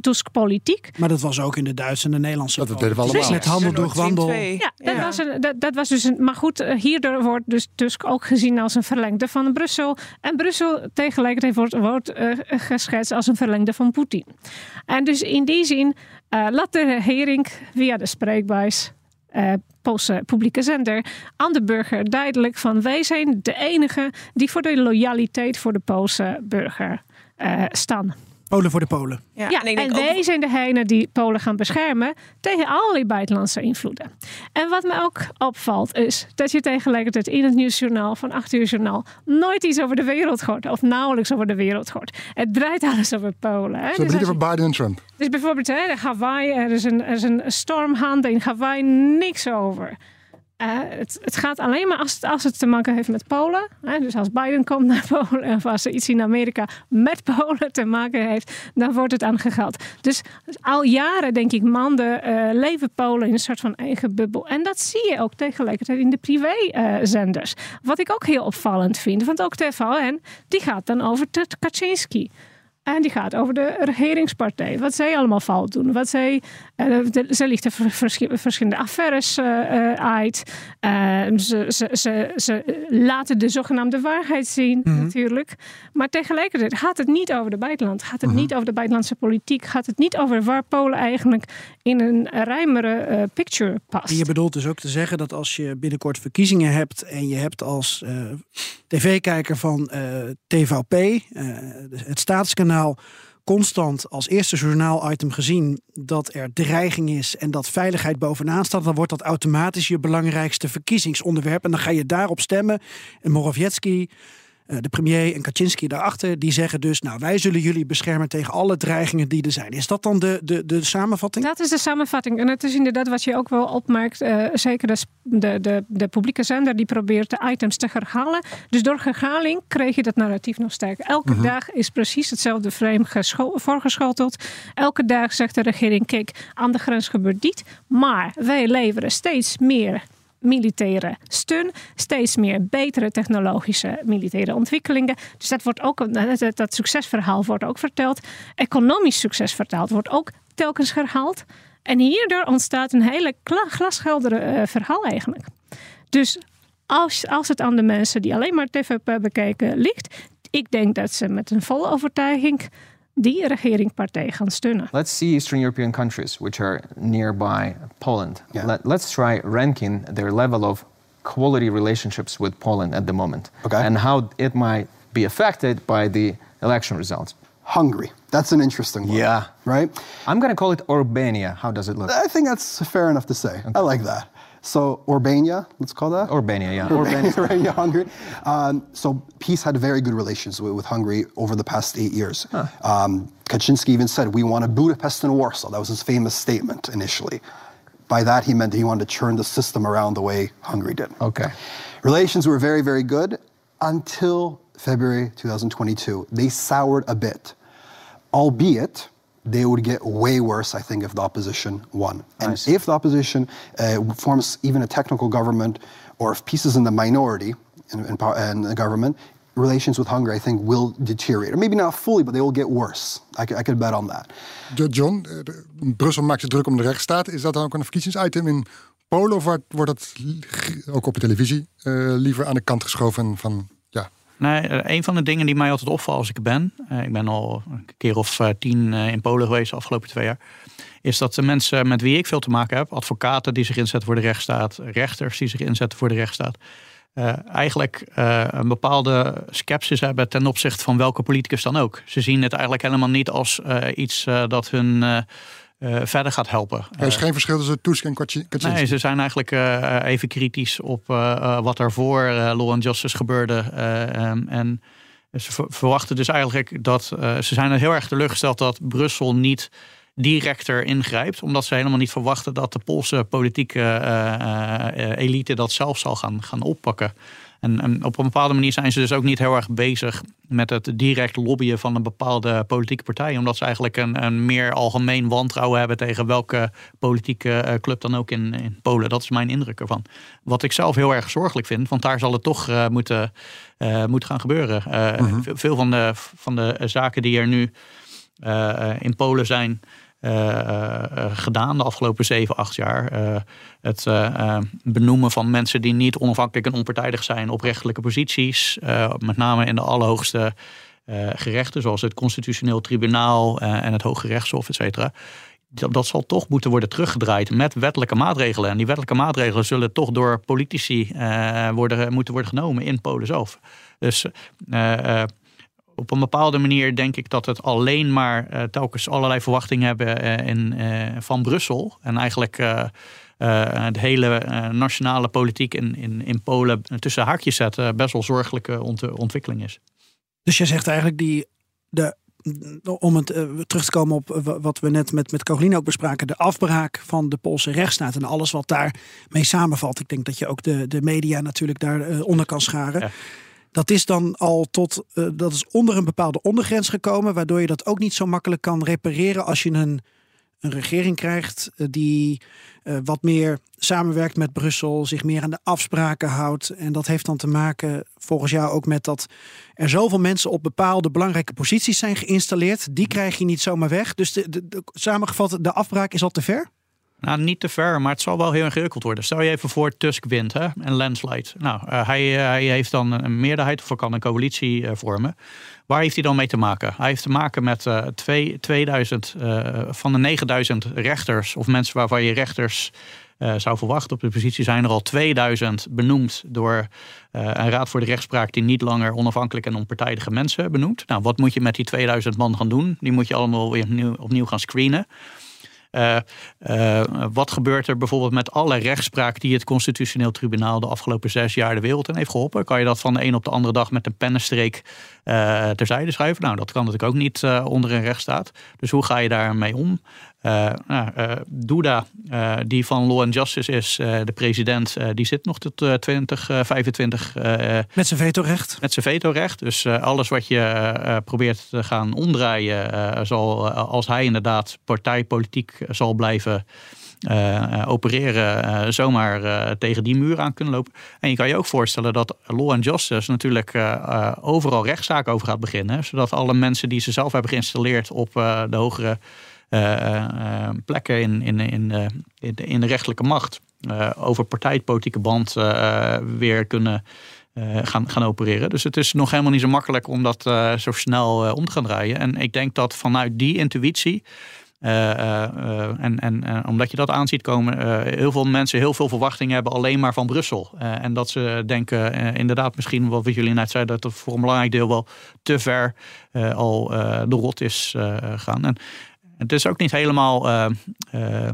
Tusk politiek. Maar dat was ook in de Duitse en de Nederlandse. Dat deden we allemaal. Met handel door wandel. Ja, dat, ja. Was een, dat, dat, was dus een. Maar goed, hierdoor wordt dus Tusk ook gezien als een verlengde van Brussel. En Brussel tegelijkertijd wordt, wordt uh, geschetst als een verlengde van Poetin. En dus in die zin uh, laat de regering via de spreekbuis. Uh, Poolse publieke zender aan de burger duidelijk van wij zijn de enige die voor de loyaliteit voor de Poolse burger staan. Polen voor de Polen. Ja, ja en, en wij ook... zijn degene die Polen gaan beschermen tegen allerlei buitenlandse invloeden. En wat me ook opvalt is dat je tegelijkertijd in het nieuwsjournaal van 8 uur journaal nooit iets over de wereld hoort. Of nauwelijks over de wereld hoort. Het draait alles over Polen. Hè? Zo dus over Biden en Trump. Dus bijvoorbeeld hè, Hawaii, er is een, er is een stormhand in Hawaii, niks over. Uh, het, het, gaat alleen maar als het, als het te maken heeft met Polen. Hè? Dus als Biden komt naar Polen of als er iets in Amerika met Polen te maken heeft, dan wordt het aangehaald. Dus, dus al jaren, denk ik, maanden uh, leven Polen in een soort van eigen bubbel. En dat zie je ook tegelijkertijd in de privézenders. Uh, Wat ik ook heel opvallend vind, want ook TVN, die gaat dan over Kaczynski. En die gaat over de regeringspartij. Wat zij allemaal fout doen. Wat zij, ze lichten verschillende affaires uh, uit. Uh, ze, ze, ze, ze, laten de zogenaamde waarheid zien, mm -hmm. natuurlijk. Maar tegelijkertijd gaat het niet over de buitenland. Gaat het mm -hmm. niet over de buitenlandse politiek. Gaat het niet over waar Polen eigenlijk in een ruimere picture past. En je bedoelt dus ook te zeggen dat als je binnenkort verkiezingen hebt. en je hebt als tv-kijker van TVP, het staatskanaal constant als eerste journaal-item gezien dat er dreiging is en dat veiligheid bovenaan staat, dan wordt dat automatisch je belangrijkste verkiezingsonderwerp. En dan ga je daarop stemmen. En Morawiecki de premier en Kaczynski daarachter, die zeggen dus: Nou, wij zullen jullie beschermen tegen alle dreigingen die er zijn. Is dat dan de, de, de samenvatting? Dat is de samenvatting. En het is inderdaad wat je ook wel opmerkt. Uh, zeker de, de, de, de publieke zender die probeert de items te herhalen. Dus door herhaling kreeg je dat narratief nog sterker. Elke -hmm. dag is precies hetzelfde frame voorgeschoteld. Elke dag zegt de regering: Kijk, aan de grens gebeurt dit. Maar wij leveren steeds meer militaire steun, steeds meer betere technologische militaire ontwikkelingen. Dus dat, wordt ook, dat, succesverhaal wordt ook verteld. Economisch succes vertaald wordt ook telkens herhaald. En hierdoor ontstaat een hele glasheldere uh, verhaal eigenlijk. Dus als, als het aan de mensen die alleen maar TVP bekijken ligt, ik denk dat ze met een volle overtuiging die regeringspartij gaan steunen. Let's see Eastern European countries which are nearby Poland. Yeah. Let, let's try ranking their level of quality relationships with Poland at the moment Okay. and how it might be affected by the election results. Hungary. That's an interesting one. Yeah. Right? I'm going to call it Orbania. How does it look? I think that's fair enough to say. I like that. So Orbania, let's call that. Orbania, yeah. Orbania, Hungary. Um, so peace had very good relations with, with Hungary over the past eight years. Um, Kaczynski even said, we want a Budapest and Warsaw. That was his famous statement initially. By that, he meant that he wanted to turn the system around the way Hungary did. Okay. Relations were very, very good until February 2022. They soured a bit, albeit they would get way worse, I think, if the opposition won. And if the opposition uh, forms even a technical government, or if peace is in the minority in, in, in the government, relations with Hungary, I think, will deteriorate. Or maybe not fully, but they will get worse. I, could- I could bet on that. John, eh, de- Brussel maakt zich druk om de rechtsstaat. Is dat dan ook een verkiezingsitem in Polen? Of wordt- wordt dat li- ook op de televisie eh, liever aan de kant geschoven van... Nee, eh, een van de dingen die mij altijd opvalt als ik ben, eh, ik ben al een keer of eh, tien in Polen geweest de afgelopen twee jaar, is dat de mensen met wie ik veel te maken heb, advocaten die zich inzetten voor de rechtsstaat, rechters die zich inzetten voor de rechtsstaat, eigenlijk een bepaalde sceptisch hebben ten opzichte van welke politicus dan ook. Ze zien het eigenlijk helemaal niet als iets dat hun eh, eh, verder gaat helpen. er is geen verschil tussen Tusk en Kaczynski. Nee, ze zijn eigenlijk eh, even kritisch op eh, eh, wat er voor eh, Law and Justice gebeurde. eh, ehm, en ze ver- verwachten dus eigenlijk dat eh, ze zijn er heel erg teleurgesteld dat Brussel niet directer ingrijpt, omdat ze helemaal niet verwachten dat de Poolse politieke eh, eh, elite dat zelf zal gaan, gaan oppakken. En, en op een bepaalde manier zijn ze dus ook niet heel erg bezig met het direct lobbyen van een bepaalde politieke partij. Omdat ze eigenlijk een, een meer algemeen wantrouwen hebben tegen welke politieke eh, club dan ook in, in Polen. Dat is mijn indruk ervan. Wat ik zelf heel erg zorgelijk vind, want daar zal het toch eh, moeten, eh, moeten gaan gebeuren. Ve- Veel van de, van de zaken die er nu in Polen zijn gedaan de afgelopen zeven, acht jaar. Eh, het eh, eh, benoemen van mensen die niet onafhankelijk en onpartijdig zijn op rechtelijke posities. eh, met name in de allerhoogste eh, gerechten, zoals het Constitutioneel Tribunaal eh, en het Hoge Rechtshof, et cetera. Dat, zal toch moeten worden teruggedraaid met wettelijke maatregelen. En die wettelijke maatregelen zullen toch door politici eh, worden, moeten worden genomen in Polen zelf. Dus eh, eh, op een bepaalde manier denk ik dat het alleen maar eh, telkens allerlei verwachtingen hebben eh, in, eh, van Brussel. En eigenlijk de hele nationale politiek in, in, in Polen tussen haakjes zetten best wel zorgelijke ont- ontwikkeling is. Dus jij zegt eigenlijk die, de, om het terug te komen op wa- wat we net met, met Caroline ook bespraken, de afbraak van de Poolse rechtsstaat en alles wat daarmee samenvalt. Ik denk dat je ook de, de media natuurlijk daaronder onder kan scharen. Ja. Dat is dan al tot, eh, dat is onder een bepaalde ondergrens gekomen, waardoor je dat ook niet zo makkelijk kan repareren als je een, een regering krijgt eh, die eh, wat meer samenwerkt met Brussel, zich meer aan de afspraken houdt. En dat heeft dan te maken, volgens jou, ook met dat er zoveel mensen op bepaalde belangrijke posities zijn geïnstalleerd. Die krijg je niet zomaar weg. Dus de, de, samengevat, de afbraak is al te ver? Nou, niet te ver, maar het zal wel heel ingewikkeld worden. Stel je even voor Tusk wint hè, en landslide. Nou, eh, hij, eh, hij heeft dan een meerderheid of kan een coalitie eh, vormen. Waar heeft hij dan mee te maken? Hij heeft te maken met twee, 2000 eh, van de 9000 rechters of mensen waarvan je rechters zou verwachten op de positie, zijn er al 2000 benoemd door een raad voor de rechtspraak die niet langer onafhankelijk en onpartijdige mensen benoemt. Nou, wat moet je met die 2000 man gaan doen? Die moet je allemaal weer opnieuw gaan screenen. Eh, eh, wat gebeurt er bijvoorbeeld met alle rechtspraak die het Constitutioneel Tribunaal de afgelopen zes jaar de wereld in heeft geholpen? Kan je dat van de een op de andere dag met een pennenstreek eh, terzijde schuiven? Nou, dat kan natuurlijk ook niet onder een rechtsstaat. Dus hoe ga je daarmee om? Eh nou, eh, Duda, eh, die van Law and Justice is, de president, die zit nog tot eh, 2025 eh, Met zijn vetorecht. met zijn vetorecht. Dus alles wat je probeert te gaan omdraaien, zal, als hij inderdaad partijpolitiek zal blijven opereren, zomaar tegen die muur aan kunnen lopen. En je kan je ook voorstellen dat Law and Justice natuurlijk overal rechtszaken over gaat beginnen. Zodat alle mensen die ze zelf hebben geïnstalleerd op de hogere plekken in, in, in, eh, in, de, in de rechtelijke macht. eh, over partijpolitieke band eh, weer kunnen eh, gaan, gaan opereren. Dus het is nog helemaal niet zo makkelijk om dat eh, zo snel eh, om te gaan draaien. En ik denk dat vanuit die intuïtie. eh, eh, eh, en, en eh, omdat je dat aan ziet komen, eh, heel veel mensen heel veel verwachtingen hebben alleen maar van Brussel. Eh, en dat ze denken, eh, inderdaad, misschien wat jullie net zeiden, dat het voor een belangrijk deel wel te ver eh, al eh, de rot is eh, gaan. En het is ook niet helemaal eh, eh,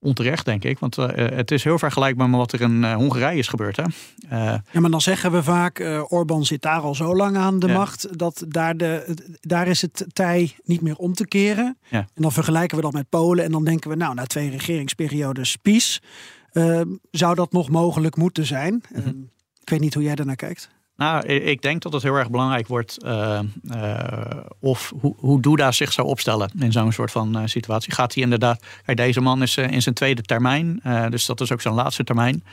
onterecht, denk ik. Want eh, het is heel vergelijkbaar met wat er in Hongarije is gebeurd. Hè? Ja, maar dan zeggen we vaak, Orbán zit daar al zo lang aan de Ja. macht, dat daar, de, daar is het tij niet meer om te keren. Ja. En dan vergelijken we dat met Polen en dan denken we, nou, na twee regeringsperiodes PiS, zou dat nog mogelijk moeten zijn. Mhm. Eh, ik weet niet hoe jij daarnaar kijkt. Nou, ik denk dat het heel erg belangrijk wordt eh, eh, of hoe, hoe Duda zich zou opstellen in zo'n soort van eh, situatie. Gaat hij inderdaad, deze man is in zijn tweede termijn, dus dat is ook zijn laatste termijn.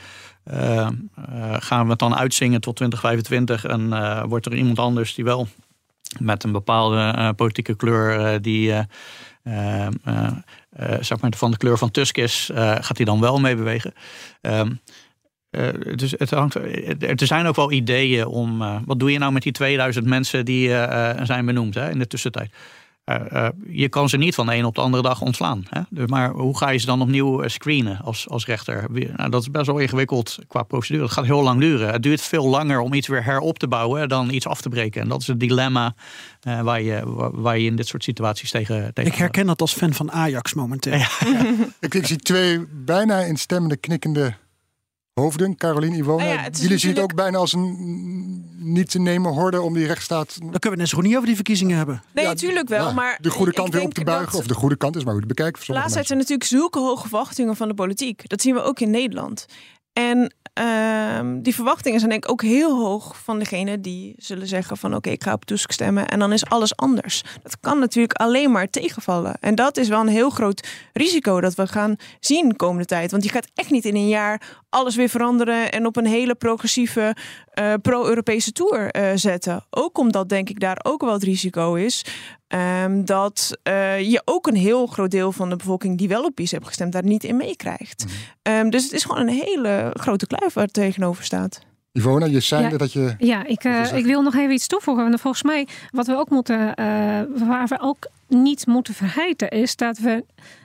Gaan we het dan uitzingen tot 2025 en wordt er iemand anders die wel met een bepaalde politieke kleur die zeg maar van de kleur van Tusk is, gaat hij dan wel mee bewegen? Eh, dus het hangt, er er zijn ook wel ideeën om. eh, wat doe je nou met die 2000 mensen die eh, eh, zijn benoemd hè, in de tussentijd? Eh, eh, je kan ze niet van de een op de andere dag ontslaan. Hè? Dus, maar hoe ga je ze dan opnieuw eh, screenen als, als rechter? Nou, dat is best wel ingewikkeld qua procedure. Het gaat heel lang duren. Het duurt veel langer om iets weer herop te bouwen dan iets af te breken. En dat is het dilemma eh, waar, je, waar, waar je in dit soort situaties tegen. tegen Ik herken dat als fan van Ajax momenteel. Ik, ik zie twee bijna instemmende knikkende hoofden. Caroline, Ivone. Nou ja, Jullie zien het ook bijna als een niet te nemen horde om die rechtsstaat... Dan kunnen we het net zo goed niet over die verkiezingen hebben. Nee, Ja, natuurlijk wel. ja, maar de goede kant weer op te buigen. dat- Of de goede kant is maar hoe je het bekijkt. Laatst zijn er natuurlijk zulke hoge verwachtingen van de politiek. Dat zien we ook in Nederland. En ehm, die verwachtingen zijn denk ik ook heel hoog van degene die zullen zeggen van oké, ik ga op Tusk stemmen en dan is alles anders. Dat kan natuurlijk alleen maar tegenvallen. En dat is wel een heel groot risico dat we gaan zien de komende tijd. Want je gaat echt niet in een jaar alles weer veranderen en op een hele progressieve eh, pro-Europese tour eh, zetten. Ook omdat denk ik daar ook wel het risico is Ehm, dat eh, je ook een heel groot deel van de bevolking die wel op PiS heeft gestemd, daar niet in meekrijgt. Ehm, dus het is gewoon een hele grote kluif waar het tegenover staat. Ivona, je zei Ja. dat je... Ja, ik, eh, ik wil nog even iets toevoegen. Want volgens mij, wat we ook moeten, eh, waar we ook niet moeten vergeten, is dat we.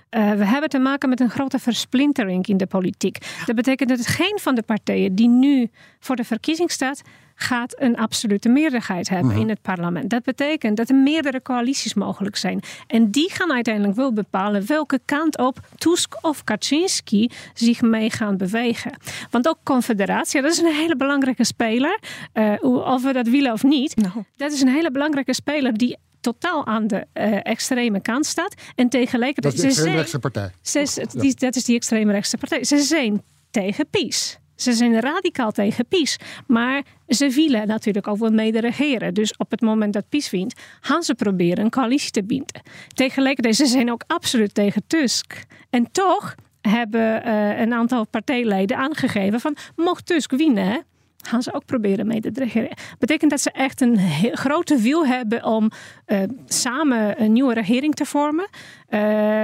Eh, we hebben te maken met een grote versplintering in de politiek. Dat betekent dat geen van de partijen die nu voor de verkiezing staat, gaat een absolute meerderheid hebben in het parlement. Dat betekent dat er meerdere coalities mogelijk zijn. En die gaan uiteindelijk wel bepalen welke kant op Tusk of Kaczynski zich mee gaan bewegen. Want ook Confederatie, dat is een hele belangrijke speler. Eh, of we dat willen of niet. Nou. Dat is een hele belangrijke speler die totaal aan de eh, extreme kant staat. En Dat tegelijkertijd... is de extreemrechtse partij. ze die- dat is die extreemrechtse partij. Ze zijn tegen PiS. Ze zijn radicaal tegen PiS. Maar ze willen natuurlijk ook wel mede regeren. Dus op het moment dat PiS wint, gaan ze proberen een coalitie te binden. Tegelijkertijd, ze zijn ook absoluut tegen Tusk. En toch hebben uh, een aantal partijleden aangegeven van... mocht Tusk winnen, gaan ze ook proberen mee te regeren. Betekent dat ze echt een grote wil hebben om uh, samen een nieuwe regering te vormen. Uh,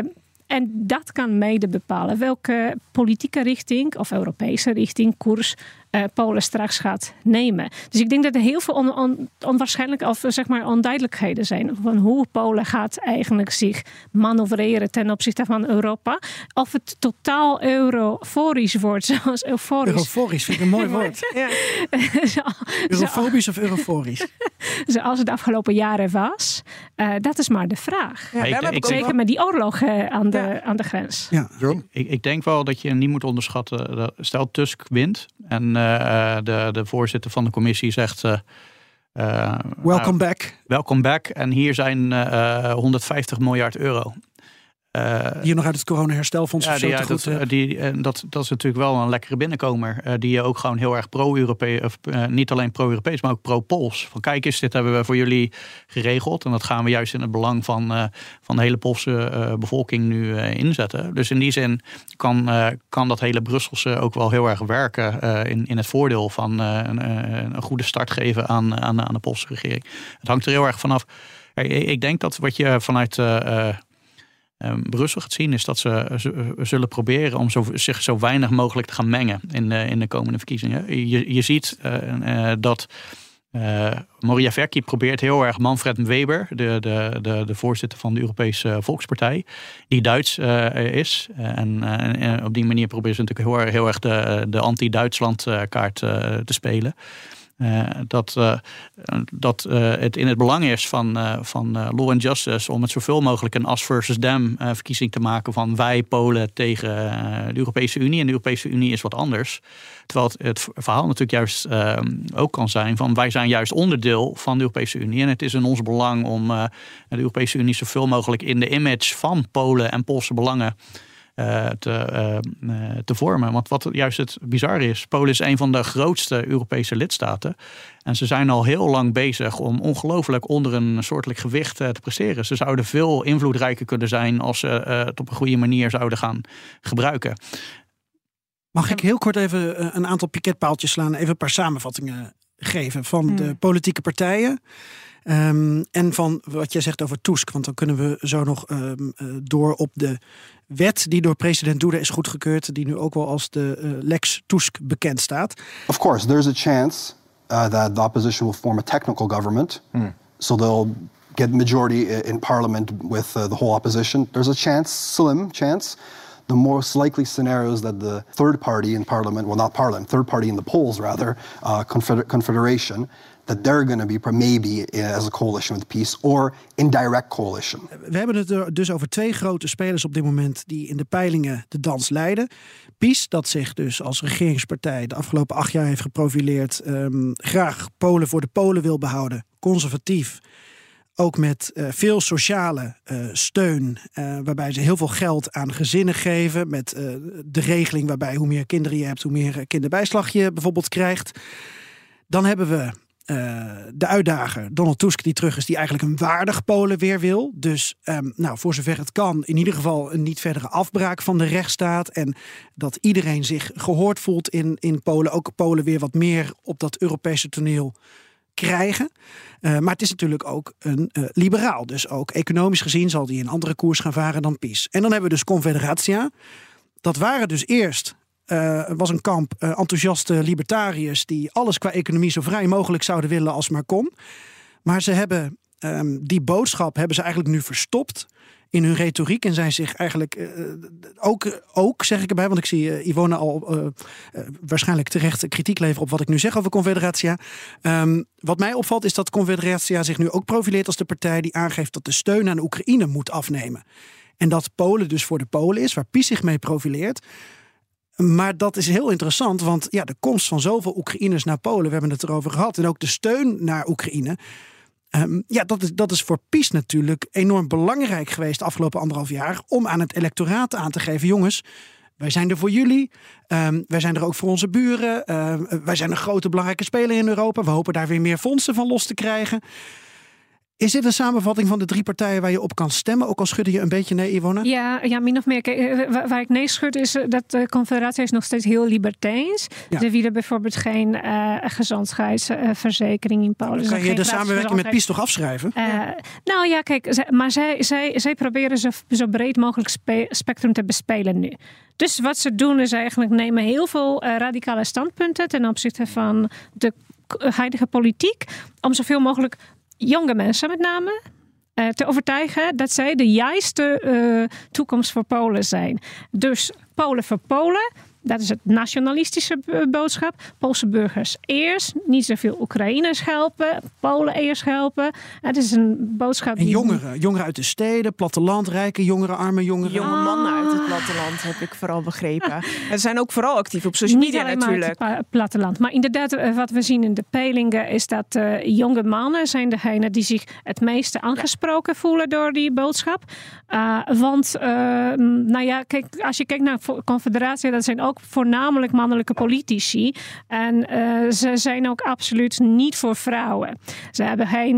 en dat kan mede bepalen welke politieke richting of Europese richting koers Polen straks gaat nemen. Dus ik denk dat er heel veel on, on, onwaarschijnlijk of zeg maar onduidelijkheden zijn van hoe Polen gaat eigenlijk zich manoeuvreren ten opzichte van Europa. Of het totaal euroforisch wordt, zoals euforisch. Euroforisch vind ik een mooi woord. ja. Eurofobisch of euroforisch? zoals het de afgelopen jaren was. Uh, dat is maar de vraag. Ja, ik, ik, Zeker met die oorlog uh, aan, de, ja. aan de grens. Ja. Ik, ik, denk wel dat je niet moet onderschatten. Dat, stel Tusk wint en uh, de, de voorzitter van de commissie zegt. Uh, welcome back. Welcome back. En hier zijn 150 miljard euro. Uh, die nog uit het corona-herstelfonds ja, die, goed, dat, die, en dat, dat is natuurlijk wel een lekkere binnenkomer. Uh, die je ook gewoon heel erg pro-Europees, of uh, niet alleen pro-Europees, maar ook pro-Pools. Van kijk eens, dit hebben we voor jullie geregeld. En dat gaan we juist in het belang van, van de hele Poolse bevolking nu inzetten. Dus in die zin kan, kan dat hele Brusselse ook wel heel erg werken in, in het voordeel van een, een, goede start geven aan, aan, aan de Poolse regering. Het hangt er heel erg vanaf. Ik denk dat wat je vanuit Brussel gaat zien, is dat ze, ze zullen proberen om zo, zich zo weinig mogelijk te gaan mengen in de, in de komende verkiezingen. Je, je ziet dat. Uh, Moria Verki probeert heel erg Manfred Weber, de, de, de, de voorzitter van de Europese Volkspartij, die Duits is. En, op die manier proberen ze natuurlijk heel erg, heel erg de, de anti-Duitsland kaart te spelen. Uh, dat uh, dat uh, het in het belang is van, van Law and Justice om het zoveel mogelijk een as versus them verkiezing te maken van wij Polen tegen de Europese Unie. En de Europese Unie is wat anders. Terwijl het, het verhaal natuurlijk juist ook kan zijn van wij zijn juist onderdeel van de Europese Unie. En het is in ons belang om de Europese Unie zoveel mogelijk in de image van Polen en Poolse belangen te, uh, te vormen. Want wat juist het bizarre is, Polen is een van de grootste Europese lidstaten. En ze zijn al heel lang bezig om ongelooflijk onder een soortelijk gewicht te presteren. Ze zouden veel invloedrijker kunnen zijn als ze het op een goede manier zouden gaan gebruiken. Mag ik heel kort even een aantal piketpaaltjes slaan, even een paar samenvattingen geven van de hmm. politieke partijen? Um, en van wat jij zegt over Tusk, want dan kunnen we zo nog um, uh, door op de wet die door president Duda is goedgekeurd, die nu ook wel als de uh, Lex Tusk bekend staat. Of course, there's a chance uh, that the opposition will form a technical government. Hmm. So they'll get majority in parliament with uh, the whole opposition. There's a chance, slim chance. The most likely scenario is that the third party in parliament, well, not parliament, third party in the polls rather, uh, confeder confederation, that they're going to be maybe as a coalition with peace or indirect coalition. We hebben het dus over twee grote spelers op dit moment die in de peilingen de dans leiden. PiS, dat zich dus als regeringspartij de afgelopen acht jaar heeft geprofileerd, um, graag Polen voor de Polen wil behouden, conservatief. Ook met uh, veel sociale uh, steun, waarbij ze heel veel geld aan gezinnen geven. Met de regeling waarbij hoe meer kinderen je hebt, hoe meer kinderbijslag je bijvoorbeeld krijgt. Dan hebben we uh, de uitdager Donald Tusk die terug is, die eigenlijk een waardig Polen weer wil. Dus um, nou, voor zover het kan, in ieder geval een niet verdere afbraak van de rechtsstaat. En dat iedereen zich gehoord voelt in, in Polen. Ook Polen weer wat meer op dat Europese toneel krijgen. Uh, maar het is natuurlijk ook een uh, liberaal. Dus ook economisch gezien zal die een andere koers gaan varen dan PiS. En dan hebben we dus Confederatia. Dat waren dus eerst uh, was een kamp uh, enthousiaste libertariërs die alles qua economie zo vrij mogelijk zouden willen als maar kon. Maar ze hebben um, die boodschap hebben ze eigenlijk nu verstopt in hun retoriek en zijn zich eigenlijk uh, ook, ook, zeg ik erbij, want ik zie Ivone al waarschijnlijk terecht kritiek leveren op wat ik nu zeg over Confederatia. Um, wat mij opvalt is dat Confederatia zich nu ook profileert als de partij die aangeeft dat de steun aan Oekraïne moet afnemen. En dat Polen dus voor de Polen is, waar PiS zich mee profileert. Maar dat is heel interessant, want ja, de komst van zoveel Oekraïners naar Polen, we hebben het erover gehad, en ook de steun naar Oekraïne. Um, ja, dat is, dat is voor PiS natuurlijk enorm belangrijk geweest de afgelopen anderhalf jaar om aan het electoraat aan te geven: jongens, wij zijn er voor jullie. Ehm, wij zijn er ook voor onze buren. Ehm, wij zijn een grote belangrijke speler in Europa. We hopen daar weer meer fondsen van los te krijgen. Is dit een samenvatting van de drie partijen waar je op kan stemmen? Ook al schudde je een beetje nee, Ivone? Ja, ja min of meer. Kijk, eh, waar, waar ik nee schud is eh, dat de Confederatie is nog steeds heel libertijns. Ja. Ze willen bijvoorbeeld geen eh gezondheidsverzekering in Polen. Dan kan je de samenwerking met PiS toch afschrijven? Eh, nou ja, kijk, maar zij, zij, zij proberen zo, zo breed mogelijk spe- spectrum te bespelen nu. Dus wat ze doen is eigenlijk nemen heel veel eh, radicale standpunten ten opzichte van de huidige politiek. Om zoveel mogelijk jonge mensen met name eh, te overtuigen dat zij de juiste eh, toekomst voor Polen zijn. Dus Polen voor Polen. Dat is het nationalistische boodschap. Poolse burgers eerst. Niet zoveel Oekraïners helpen. Polen eerst helpen. Het is een boodschap En die... jongeren, jongeren uit de steden, platteland, rijke jongeren, arme jongeren. Jonge mannen uit het platteland heb ik vooral begrepen. En ze zijn ook vooral actief op social Niet media maar natuurlijk. het pa- platteland. Maar inderdaad, eh, wat we zien in de peilingen is dat eh, jonge mannen zijn degene die zich het meeste aangesproken voelen door die boodschap. Uh, want, uh, nou ja, kijk, als je kijkt naar de Confederatie, dat zijn ook voornamelijk mannelijke politici. En uh, ze zijn ook absoluut niet voor vrouwen. Ze hebben geen,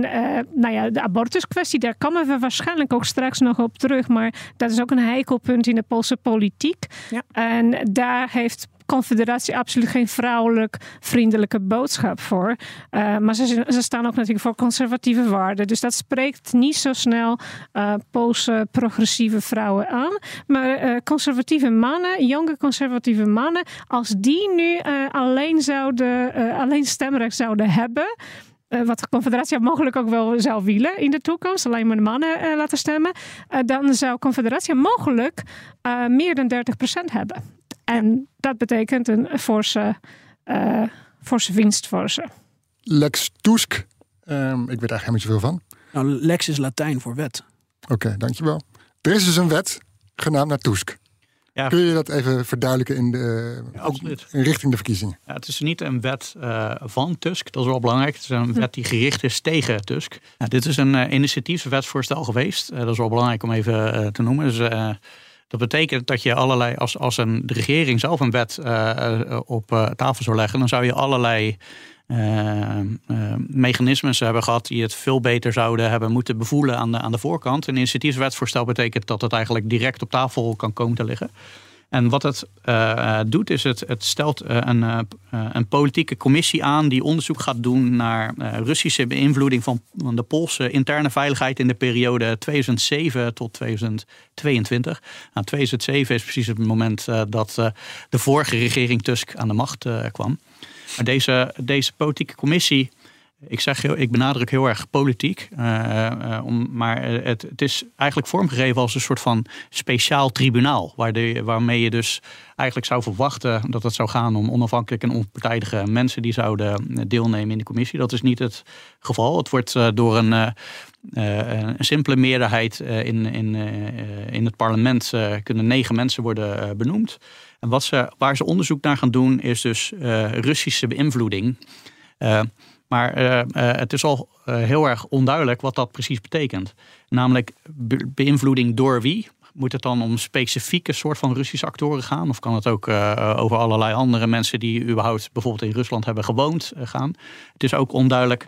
nou ja, de abortuskwestie, daar komen we waarschijnlijk ook straks nog op terug. Maar dat is ook een heikel punt in de Poolse politiek. Ja. En daar heeft Confederatie absoluut geen vrouwelijk vriendelijke boodschap voor. Uh, maar ze, ze, staan ook natuurlijk voor conservatieve waarden. Dus dat spreekt niet zo snel uh, Poolse progressieve vrouwen aan. Maar uh, conservatieve mannen, jonge conservatieve mannen, als die nu alleen, zouden, alleen stemrecht zouden hebben. Wat de Confederatie mogelijk ook wel zou willen in de toekomst, alleen maar de mannen laten stemmen, dan zou Confederatie mogelijk meer dan 30% hebben. En dat betekent een forse, forse winst voor ze. Lex Tusk, um, ik weet eigenlijk helemaal niet zoveel van. Nou, lex is Latijn voor wet. Oké, okay, dankjewel. Er is dus een wet genaamd naar Tusk. Ja. Kun je dat even verduidelijken in, de, ja, in richting de verkiezingen? Ja, het is niet een wet uh, van Tusk, dat is wel belangrijk. Het is een wet die gericht is tegen Tusk. dit is een uh, initiatiefwetsvoorstel geweest. Uh, dat is wel belangrijk om even te noemen. Dus, dat betekent dat je allerlei, als, als een, de regering zelf een wet op tafel zou leggen, dan zou je allerlei uh, mechanismes hebben gehad die het veel beter zouden hebben moeten bevoelen aan de, aan de voorkant. Een initiatiefswetsvoorstel betekent dat het eigenlijk direct op tafel kan komen te liggen. En wat het uh, doet, is het, het stelt een, een politieke commissie aan die onderzoek gaat doen naar Russische beïnvloeding van, van de Poolse interne veiligheid in de periode 2007 tot 2022. Nou, 2007 is precies het moment dat de vorige regering Tusk aan de macht kwam. Maar deze, deze politieke commissie, ik, zeg heel, ik benadruk heel erg politiek, uh, om, maar het, het, is eigenlijk vormgegeven als een soort van speciaal tribunaal, waar waarmee je dus eigenlijk zou verwachten dat het zou gaan om onafhankelijke en onpartijdige mensen die zouden deelnemen in de commissie. Dat is niet het geval. Het wordt door een, een simpele meerderheid in, in, in het parlement kunnen negen mensen worden benoemd. En wat ze, waar ze onderzoek naar gaan doen is dus Russische beïnvloeding. Maar uh, het is al heel erg onduidelijk wat dat precies betekent. Namelijk be beïnvloeding door wie? Moet het dan om specifieke soort van Russische actoren gaan? Of kan het ook over allerlei andere mensen die überhaupt bijvoorbeeld in Rusland hebben gewoond gaan? Het is ook onduidelijk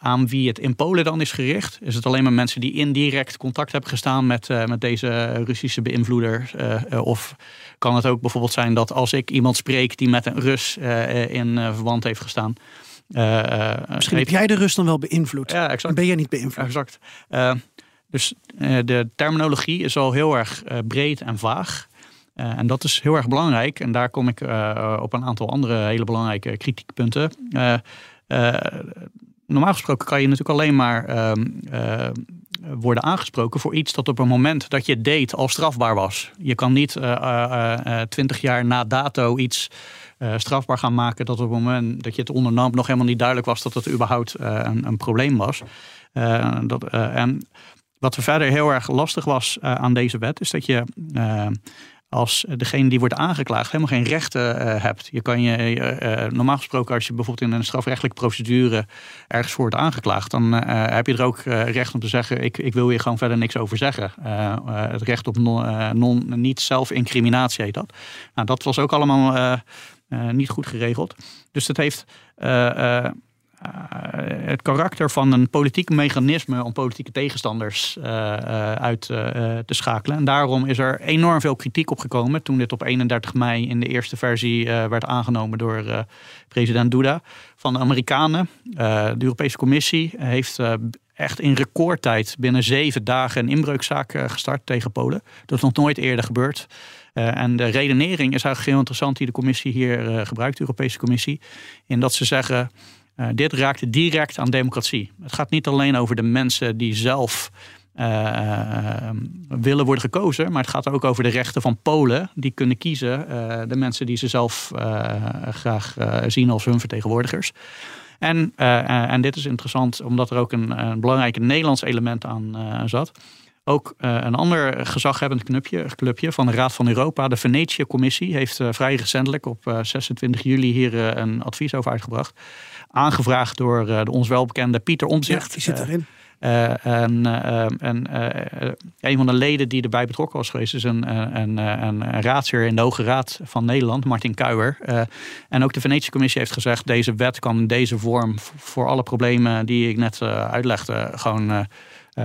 aan wie het in Polen dan is gericht. Is het alleen maar mensen die indirect contact hebben gestaan met, met deze Russische beïnvloeder? Of kan het ook bijvoorbeeld zijn dat als ik iemand spreek die met een Rus in verband heeft gestaan. Misschien heb jij de Rus dan wel beïnvloed. Ja, exact. Ben jij niet beïnvloed. Exact. dus de terminologie is al heel erg breed en vaag. Uh, en dat is heel erg belangrijk. En daar kom ik uh, op een aantal andere hele belangrijke kritiekpunten. Uh, normaal gesproken kan je natuurlijk alleen maar ehm, worden aangesproken voor iets dat op een moment dat je het deed al strafbaar was. Je kan niet twintig jaar na dato iets strafbaar gaan maken dat op het moment dat je het ondernam nog helemaal niet duidelijk was dat het überhaupt een, een, probleem was. dat, en wat er verder heel erg lastig was aan deze wet is dat je als degene die wordt aangeklaagd helemaal geen rechten hebt. Je kan je, normaal gesproken, als je bijvoorbeeld in een strafrechtelijke procedure ergens voor wordt aangeklaagd, dan heb je er ook recht om te zeggen: ik, ik wil hier gewoon verder niks over zeggen. het recht op non, non, niet zelfincriminatie heet dat. Nou, dat was ook allemaal niet goed geregeld. Dus dat heeft uh, het karakter van een politiek mechanisme om politieke tegenstanders uit te schakelen. En daarom is er enorm veel kritiek op gekomen toen dit op 31 mei in de eerste versie werd aangenomen door president Duda van de Amerikanen. de Europese Commissie heeft echt in recordtijd binnen zeven dagen een inbreukzaak gestart tegen Polen. Dat is nog nooit eerder gebeurd. En de redenering is eigenlijk heel interessant die de commissie hier gebruikt, de Europese Commissie. In dat ze zeggen, uh, dit raakt direct aan democratie. Het gaat niet alleen over de mensen die zelf willen worden gekozen, maar het gaat ook over de rechten van Polen die kunnen kiezen, de mensen die ze zelf graag zien als hun vertegenwoordigers. En, en dit is interessant omdat er ook een, een belangrijk Nederlands element aan zat. Ook een ander gezaghebbend clubje, clubje van de Raad van Europa, de Venetië-commissie, heeft vrij recentelijk op 26 juli hier een advies over uitgebracht aangevraagd door de ons welbekende Pieter Omzicht. Ja, die zit erin. En, en een van de leden die erbij betrokken was geweest is een, een, een raadsheer in de Hoge Raad van Nederland, Martin Kuijer. en ook de Venetische Commissie heeft gezegd: deze wet kan in deze vorm voor alle problemen die ik net uitlegde, gewoon,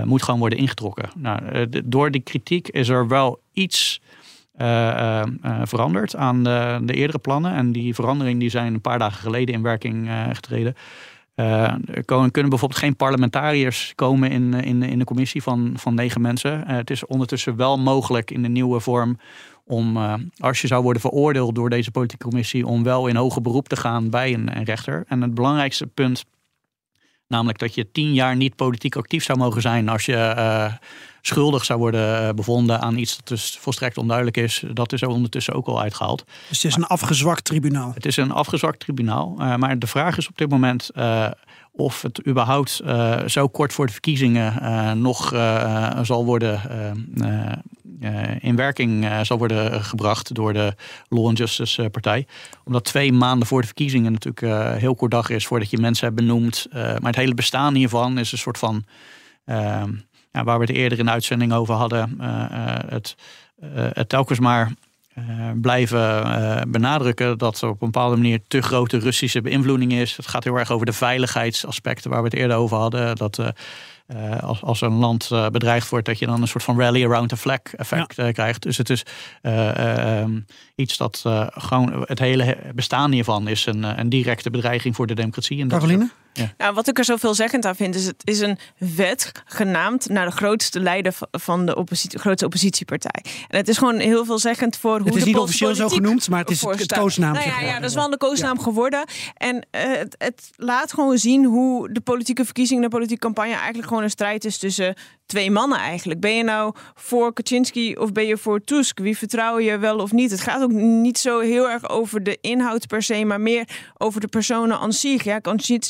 moet gewoon worden ingetrokken. Nou, door die kritiek is er wel iets uh, veranderd aan de, de, eerdere plannen. En die veranderingen die zijn een paar dagen geleden in werking getreden. er kunnen bijvoorbeeld geen parlementariërs komen in, in, in de commissie van, van negen mensen. het is ondertussen wel mogelijk in de nieuwe vorm om, als je zou worden veroordeeld door deze politieke commissie, om wel in hoger beroep te gaan bij een rechter. En het belangrijkste punt, namelijk dat je tien jaar niet politiek actief zou mogen zijn als je schuldig zou worden eh, bevonden aan iets dat dus volstrekt onduidelijk is. Dat is er ondertussen ook al uitgehaald. Dus het is een afgezwakt tribunaal? Het is een afgezwakt tribunaal. Uh, maar de vraag is op dit moment uh, of het überhaupt uh, zo kort voor de verkiezingen nog zal worden in werking zal worden gebracht door de Law and Justice Partij. Omdat twee maanden voor de verkiezingen natuurlijk heel kort dag is voordat je mensen hebt benoemd. maar het hele bestaan hiervan is een soort van ja, waar we het eerder in de uitzending over hadden, uh, het, uh, het telkens maar blijven benadrukken dat er op een bepaalde manier te grote Russische beïnvloeding is. Het gaat heel erg over de veiligheidsaspecten waar we het eerder over hadden. Dat uh, als, als een land bedreigd wordt, dat je dan een soort van rally around the flag effect ja. krijgt. Dus het is um, iets dat gewoon het hele bestaan hiervan is een, een directe bedreiging voor de democratie. En Caroline? Ja. Nou, wat ik er zo veelzeggend aan vind, is het is een wet genaamd naar de grootste leider van de oppositie, grootste oppositiepartij. En het is gewoon heel veelzeggend voor hoe Het is de niet officieel zo genoemd, maar het is het koosnaam. Nou ja, ja, dat is wel de koosnaam ja. geworden. En uh, het, het, laat gewoon zien hoe de politieke verkiezingen, de politieke campagne eigenlijk gewoon een strijd is tussen twee mannen eigenlijk. Ben je nou voor Kaczynski of ben je voor Tusk? Wie vertrouw je wel of niet? Het gaat ook niet zo heel erg over de inhoud per se, maar meer over de personen aan zich. Ja,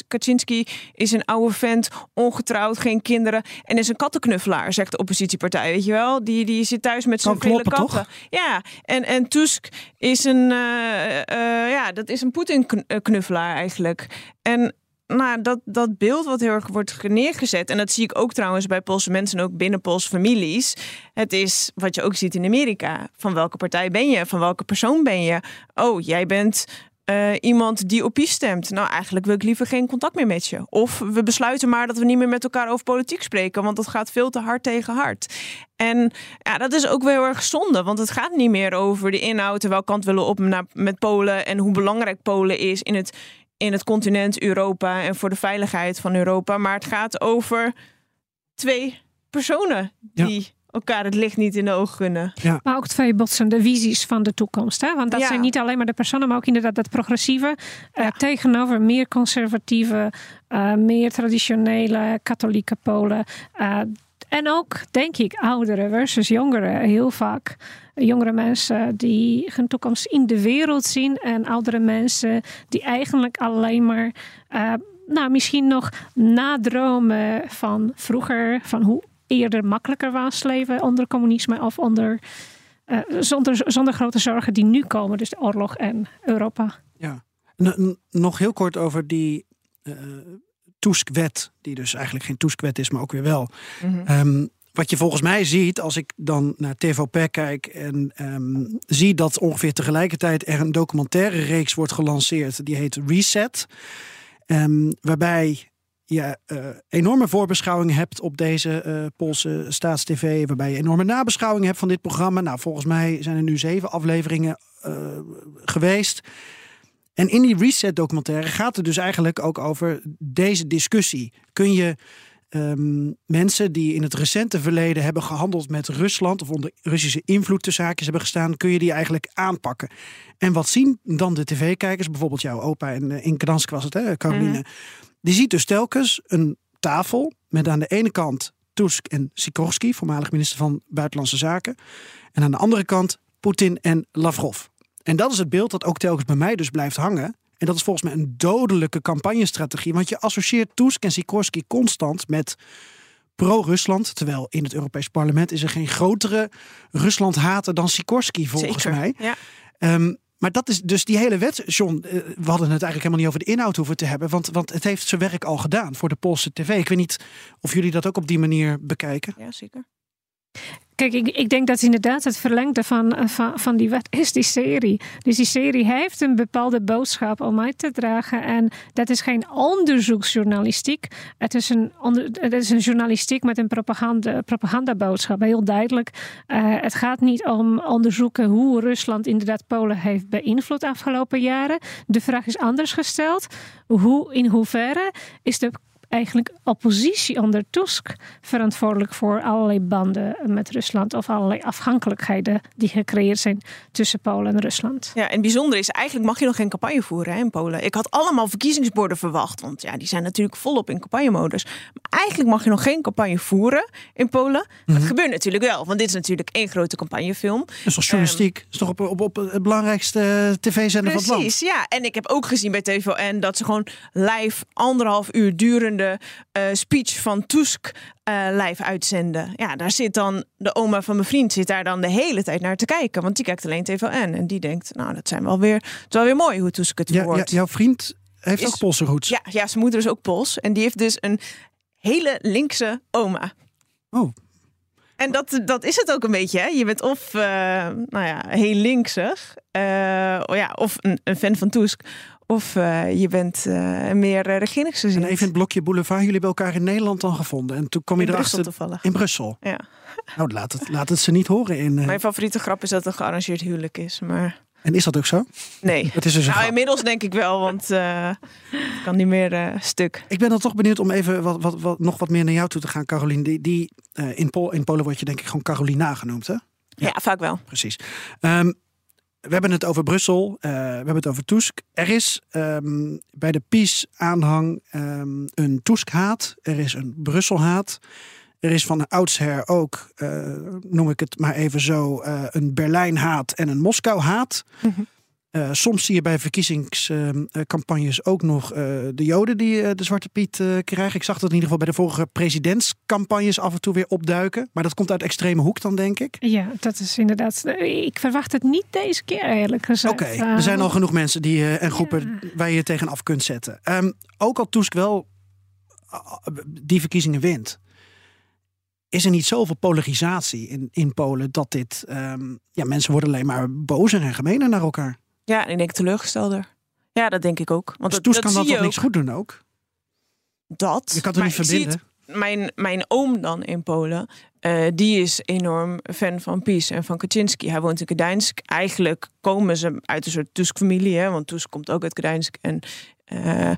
Kaczynski is een oude vent, ongetrouwd, geen kinderen en is een kattenknuffelaar, zegt de oppositiepartij. Weet je wel? Die, die zit thuis met zijn vele katten. Toch? Ja, en, en Tusk is een, uh, uh, ja, dat is een Poetin-knuffelaar eigenlijk. En nou, dat, dat beeld wat heel erg wordt neergezet, en dat zie ik ook trouwens bij Poolse mensen en ook binnen Poolse families. Het is wat je ook ziet in Amerika. Van welke partij ben je? Van welke persoon ben je? Oh, jij bent uh, iemand die op je stemt. Nou, eigenlijk wil ik liever geen contact meer met je. Of we besluiten maar dat we niet meer met elkaar over politiek spreken, want dat gaat veel te hard tegen hard. En ja, dat is ook wel heel erg zonde, want het gaat niet meer over de inhoud, welke kant willen we op met Polen en hoe belangrijk Polen is in het, in het continent Europa en voor de veiligheid van Europa. Maar het gaat over twee personen die. Ja elkaar het licht niet in de ogen kunnen. Ja. Maar ook twee botsende visies van de toekomst. Hè? Want dat ja. zijn niet alleen maar de personen, maar ook inderdaad dat progressieve ja. uh, tegenover meer conservatieve, uh, meer traditionele katholieke Polen. Uh, en ook, denk ik, ouderen versus jongeren. Heel vaak jongere mensen die hun toekomst in de wereld zien. En oudere mensen die eigenlijk alleen maar nou, misschien nog nadromen van vroeger, van hoe eerder makkelijker was leven onder communisme of onder eh, zonder, zonder grote zorgen die nu komen. Dus de oorlog en Europa. Ja. Nog heel kort over die uh, Tusk-wet, die dus eigenlijk geen Tusk-wet is, maar ook weer wel. Mm -hmm. um, wat je volgens mij ziet, als ik dan naar TVP kijk en um, zie dat ongeveer tegelijkertijd er een documentaire reeks wordt gelanceerd, die heet Reset. Um, waarbij je uh, enorme voorbeschouwingen hebt op deze uh, Poolse staatstv. Waarbij je enorme nabeschouwingen hebt van dit programma. Nou, volgens mij zijn er nu zeven afleveringen uh, geweest. En in die Reset-documentaire gaat het dus eigenlijk ook over deze discussie. Kun je um, mensen die in het recente verleden hebben gehandeld met Rusland of onder Russische invloed tussen haakjes hebben gestaan, kun je die eigenlijk aanpakken. En wat zien dan de tv-kijkers, bijvoorbeeld jouw opa in, in Gdansk was het, hè, Caroline? Mm. Die ziet dus telkens een tafel met aan de ene kant Tusk en Sikorski, voormalig minister van Buitenlandse Zaken. En aan de andere kant Poetin en Lavrov. En dat is het beeld dat ook telkens bij mij dus blijft hangen. En dat is volgens mij een dodelijke campagnestrategie. Want je associeert Tusk en Sikorski constant met pro-Rusland. Terwijl in het Europees Parlement is er geen grotere Rusland-hater dan Sikorski, volgens Zeker, mij. Ja. Um, maar dat is dus die hele wet, John. We hadden het eigenlijk helemaal niet over de inhoud hoeven te hebben. Want, want het heeft zijn werk al gedaan voor de Poolse tv. Ik weet niet of jullie dat ook op die manier bekijken. Ja, zeker. Kijk, ik, ik denk dat inderdaad het verlengde van, van, van die wet is die serie. Dus die serie heeft een bepaalde boodschap om uit te dragen. En dat is geen onderzoeksjournalistiek. Het is een, het is een journalistiek met een propaganda, propagandaboodschap. Heel duidelijk. Uh, het gaat niet om onderzoeken hoe Rusland inderdaad Polen heeft beïnvloed afgelopen jaren. De vraag is anders gesteld. Hoe, in hoeverre is de eigenlijk oppositie onder Tusk verantwoordelijk voor allerlei banden met Rusland of allerlei afhankelijkheden die gecreëerd zijn tussen Polen en Rusland. Ja, en bijzonder is, eigenlijk mag je nog geen campagne voeren hè, in Polen. Ik had allemaal verkiezingsborden verwacht, want ja, die zijn natuurlijk volop in campagnemodus. Maar eigenlijk mag je nog geen campagne voeren in Polen. Mm -hmm. Het gebeurt natuurlijk wel, want dit is natuurlijk één grote campagnefilm. Dat is toch journalistiek? Um, is toch op, op, op het belangrijkste tv-zender van het land? Precies, ja. En ik heb ook gezien bij TVN dat ze gewoon live anderhalf uur durende uh, speech van Tusk uh, live uitzenden. Ja, daar zit dan de oma van mijn vriend zit daar dan de hele tijd naar te kijken, want die kijkt alleen TVN en die denkt, nou, dat zijn wel weer, het is wel weer mooi hoe Tusk het ja, jouw vriend heeft Is- ook Poolse roots. Ja, ja, zijn moeder is ook Pools en die heeft dus een hele linkse oma. Oh, En dat, dat is het ook een beetje. Hè? Je bent of uh, nou ja, heel linksig, uh, oh ja, of een, een fan van Tusk, of uh, je bent uh, meer uh, regeringsgezind. en even in het blokje Boulevard. Jullie hebben elkaar in Nederland dan gevonden. En toen kom je In erachter... Brussel toevallig. In Brussel. Ja. Nou, laat het, laat het ze niet horen. In, eh, Mijn favoriete grap is dat het een gearrangeerd huwelijk is, maar En is dat ook zo? nee. Het is dus Nou, inmiddels denk ik wel, want uh, het kan niet meer uh, stuk. Ik ben dan toch benieuwd om even wat, wat, wat, nog wat meer naar jou toe te gaan, Carolien. Die, die, uh, in, Pol, in Polen word je denk ik gewoon Carolina genoemd, hè? Ja, vaak wel. Precies. Um, we hebben het over Brussel, uh, we hebben het over Tusk. Er is um, bij de PiS-aanhang um, een Tusk-haat, er is een Brussel-haat. Er is van oudsher ook, uh, noem ik het maar even zo, uh, een Berlijn-haat en een Moskou-haat. Mhm. Uh, soms zie je bij verkiezingscampagnes ook nog uh, de Joden die uh, de Zwarte Piet krijgen. Ik zag dat in ieder geval bij de vorige presidentscampagnes af en toe weer opduiken. Maar dat komt uit extreme hoek dan, denk ik. Ja, dat is inderdaad. Ik verwacht het niet deze keer, eerlijk gezegd. Oké, okay. er zijn al genoeg mensen die, en groepen ja. waar je je tegenaf kunt zetten. Um, ook al Tusk wel die verkiezingen wint is er niet zoveel polarisatie in, in Polen dat dit. Um, ja, mensen worden alleen maar bozer en gemener naar elkaar. Ja, en ik denk teleurgestelder. Ja, dat denk ik ook. Want dus dat kan dat toch niks goed doen ook? Dat. Je kan het niet verbinden. Mijn, mijn oom dan in Polen, eh, die is enorm fan van PiS en van Kaczynski. Hij woont in Gdańsk. Eigenlijk komen ze uit een soort Tusk-familie, hè, want Tusk komt ook uit Gdańsk. En eh,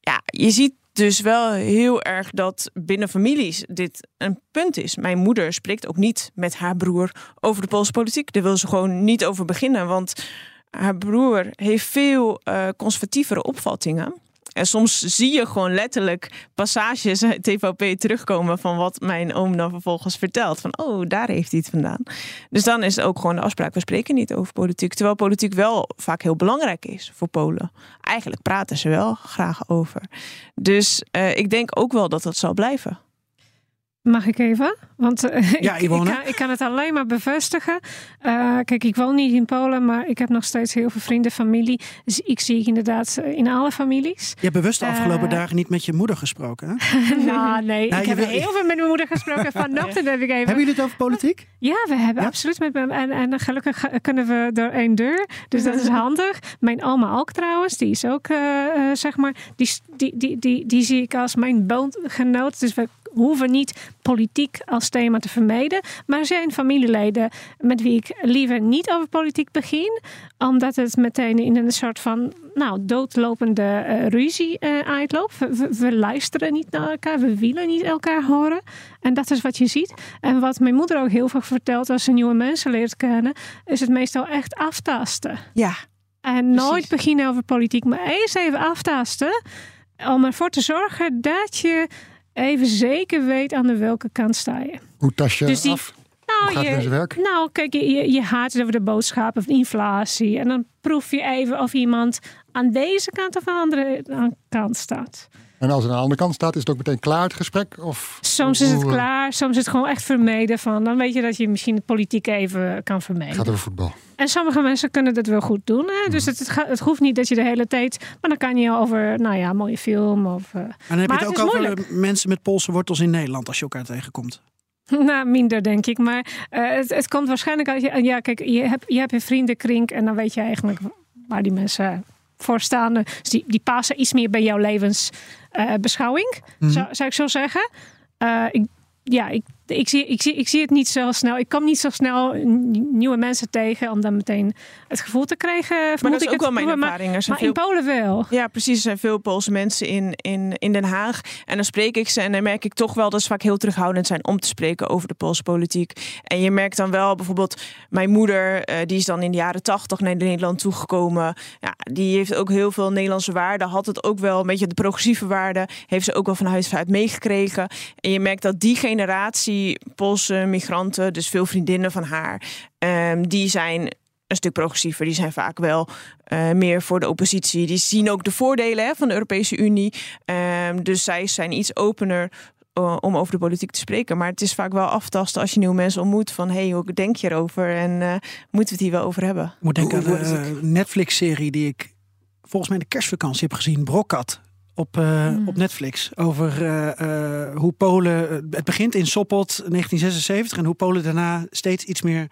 ja, je ziet dus wel heel erg dat binnen families dit een punt is. Mijn moeder spreekt ook niet met haar broer over de Poolse politiek. Daar wil ze gewoon niet over beginnen, want haar broer heeft veel eh, conservatievere opvattingen. En soms zie je gewoon letterlijk passages uit TVP terugkomen van wat mijn oom dan vervolgens vertelt. Van oh, daar heeft hij het vandaan. Dus dan is het ook gewoon de afspraak, we spreken niet over politiek. Terwijl politiek wel vaak heel belangrijk is voor Polen. Eigenlijk praten ze wel graag over. Dus uh, ik denk ook wel dat dat zal blijven. Mag ik even? Want uh, ja, ik, ik, kan, ik, kan, het alleen maar bevestigen. Uh, kijk, ik woon niet in Polen, maar ik heb nog steeds heel veel vrienden, familie. Dus ik zie inderdaad eh, in alle families. Je hebt bewust de afgelopen dagen niet met je moeder gesproken, hè? nou, nee. nou, ik heb wil... heel veel met mijn moeder gesproken. Vanochtend heb ik even... Hebben jullie het over politiek? Ja, we hebben ja? absoluut met en, en gelukkig kunnen we door één deur. Dus dat is handig. Mijn oma ook trouwens. Die is ook, zeg maar... Die, die, die, die, die zie ik als mijn bondgenoot. Dus we hoeven niet politiek als thema te vermijden. Maar er zijn familieleden met wie ik liever niet over politiek begin. Omdat het meteen in een soort van nou, doodlopende uh, ruzie uh, uitloopt. We, we, luisteren niet naar elkaar. We willen niet elkaar horen. En dat is wat je ziet. En wat mijn moeder ook heel vaak vertelt als ze nieuwe mensen leert kennen. Is het meestal echt aftasten. Ja. En nooit beginnen over politiek. Maar eerst even aftasten. Om ervoor te zorgen dat je even zeker weet aan de welke kant sta je. Hoe tas je dus die, af? Nou, Hoe gaat je, werk? nou, kijk, je, je, je haat over de boodschap of inflatie. En dan proef je even of iemand aan deze kant of aan de andere kant staat. En als het aan de andere kant staat, is het ook meteen klaar het gesprek? Of soms is het klaar, soms is het gewoon echt vermeden van. Dan weet je dat je misschien de politiek even kan vermijden. Het gaat over voetbal. En sommige mensen kunnen dat wel goed doen. Hè? Dus mhm. het, het, het, hoeft niet dat je de hele tijd. Maar dan kan je over, nou ja, mooie film. Of, uh, en dan heb je het ook over mensen met Poolse wortels in Nederland als je elkaar tegenkomt. Nou, minder denk ik. Maar uh, het, het komt waarschijnlijk uit je. Ja, kijk, je hebt, je hebt een vriendenkring en dan weet je eigenlijk waar die mensen voor staan. Dus die, die passen iets meer bij jouw levensbeschouwing, uh, mm -hmm. zou, zou ik zo zeggen. Uh, ik, ja, ik ik zie, ik, zie, ik zie het niet zo snel. Ik kom niet zo snel nieuwe mensen tegen om dan meteen het gevoel te krijgen. Maar dat is ook wel mijn ervaring. Maar, maar in Polen wel. Ja, precies. Er zijn veel Poolse mensen in, in, in Den Haag. En dan spreek ik ze en dan merk ik toch wel dat ze vaak heel terughoudend zijn om te spreken over de Poolse politiek. En je merkt dan wel bijvoorbeeld mijn moeder, uh, die is dan in de jaren tachtig naar Nederland toegekomen. Ja, die heeft ook heel veel Nederlandse waarden. Had het ook wel een beetje de progressieve waarden. Heeft ze ook wel van huis uit meegekregen. En je merkt dat die generatie die Poolse migranten, dus veel vriendinnen van haar, um, die zijn een stuk progressiever. Die zijn vaak wel uh, meer voor de oppositie. Die zien ook de voordelen hè, van de Europese Unie. Um, dus zij zijn iets opener uh, om over de politiek te spreken. Maar het is vaak wel aftasten als je nieuwe mensen ontmoet. Van hey, hoe denk je erover? En uh, moeten we het hier wel over hebben? Ik moet denken aan de Netflix-serie die ik volgens mij in de kerstvakantie heb gezien. Brokat op, uh, op Netflix. Over uh, uh, hoe Polen. Het begint in Sopot 1976 en hoe Polen daarna steeds iets meer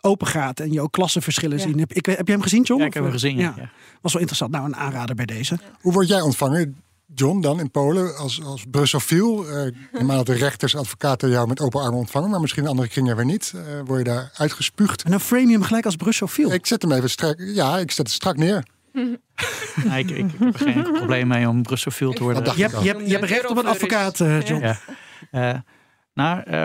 open gaat. En je ook klassenverschillen ja. zien. Heb, ik, heb je hem gezien, John? Ja, ik heb hem gezien. Ja. ja. Was wel interessant. Nou, een aanrader bij deze. Hoe word jij ontvangen? John, dan in Polen als, als Brusselfiel. Uh, maar dat de rechters, advocaten jou met open armen ontvangen, maar misschien andere kringen weer niet. Uh, word je daar uitgespuugd? En dan frame je hem gelijk als Brusselfiel. Ik zet hem even strak. Ja, ik zet het strak neer. Nee, ik, ik, heb er geen probleem mee om Brusselfiel te worden. Je hebt, je, hebt, je hebt recht op een advocaat, uh, John. Ja. Uh, nou, uh,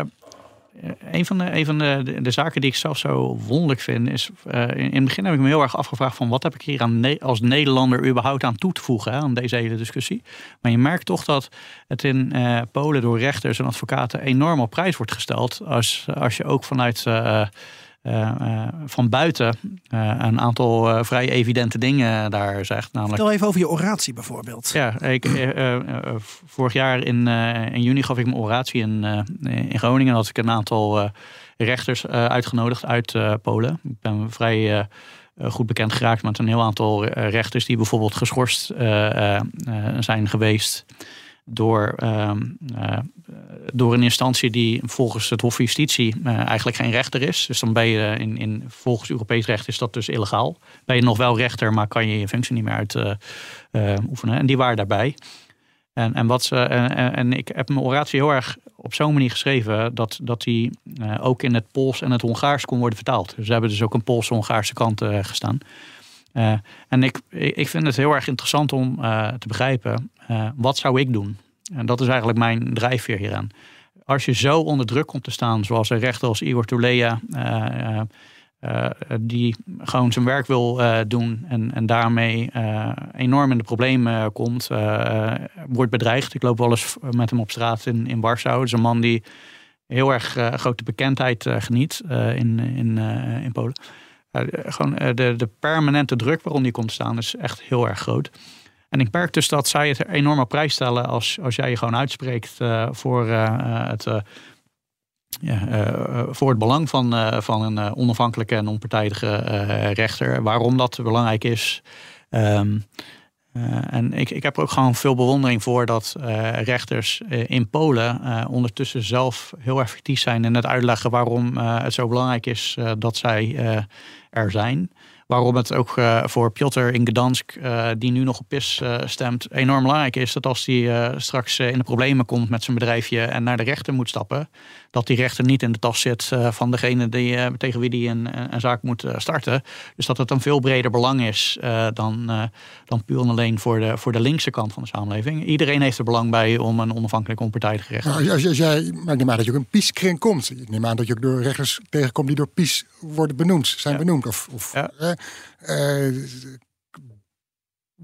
een van, de, een van de, de, zaken die ik zelf zo wonderlijk vind, is uh, in, in, het begin heb ik me heel erg afgevraagd van wat heb ik hier aan ne als Nederlander überhaupt aan toe te voegen hè, aan deze hele discussie. Maar je merkt toch dat het in uh, Polen door rechters en advocaten enorm op prijs wordt gesteld als, als je ook vanuit uh, van buiten uh, een aantal vrij evidente dingen daar zegt. Namelijk, Vertel even over je oratie bijvoorbeeld. Ja, ik, vorig jaar in, in juni gaf ik mijn oratie in, in Groningen. had ik een aantal rechters uitgenodigd uit Polen. Ik ben vrij goed bekend geraakt met een heel aantal rechters die bijvoorbeeld geschorst zijn geweest door, uh, uh, door een instantie die volgens het Hof van Justitie uh, eigenlijk geen rechter is. Dus dan ben je in, in, volgens Europees recht is dat dus illegaal. Ben je nog wel rechter, maar kan je je functie niet meer uit uh, oefenen. En die waren daarbij. En, en, wat ze, en, en ik heb mijn oratie heel erg op zo'n manier geschreven dat, dat die ook in het Pools en het Hongaars kon worden vertaald. Dus we hebben dus ook een Poolse-Hongaarse kant gestaan. En ik, ik vind het heel erg interessant om te begrijpen, uh, wat zou ik doen? En dat is eigenlijk mijn drijfveer hieraan. Als je zo onder druk komt te staan, zoals een rechter als Igor Tulea, die gewoon zijn werk wil doen en, en daarmee enorm in de problemen komt, wordt bedreigd. Ik loop wel eens met hem op straat in, in Warschau. Het is een man die heel erg grote bekendheid geniet in, in, in Polen. Gewoon de, de permanente druk waarom die komt staan is echt heel erg groot. En ik merk dus dat zij het enorm op prijs stellen als, als jij je gewoon uitspreekt uh, voor uh, het. Uh, ja, voor het belang van, van een onafhankelijke en onpartijdige rechter. Waarom dat belangrijk is. Uh, en ik, ik heb er ook gewoon veel bewondering voor dat rechters in Polen ondertussen zelf heel effectief zijn in het uitleggen waarom het zo belangrijk is dat zij er zijn. Waarom het ook voor Piotr in Gdansk, die nu nog op PIS stemt, enorm belangrijk is dat als hij straks in de problemen komt met zijn bedrijfje en naar de rechter moet stappen, dat die rechter niet in de tas zit uh, van degene die, uh, tegen wie die een, een zaak moet uh, starten. Dus dat het een veel breder belang is dan, dan puur en alleen voor de, voor de linkse kant van de samenleving. Iedereen heeft er belang bij om een onafhankelijk onpartijdige rechter nou, als, als jij, maar ik neem aan dat je ook een PiS-kring komt. Ik neem aan dat je ook door rechters tegenkomt die door PiS worden benoemd, zijn ja. benoemd. Of, of ja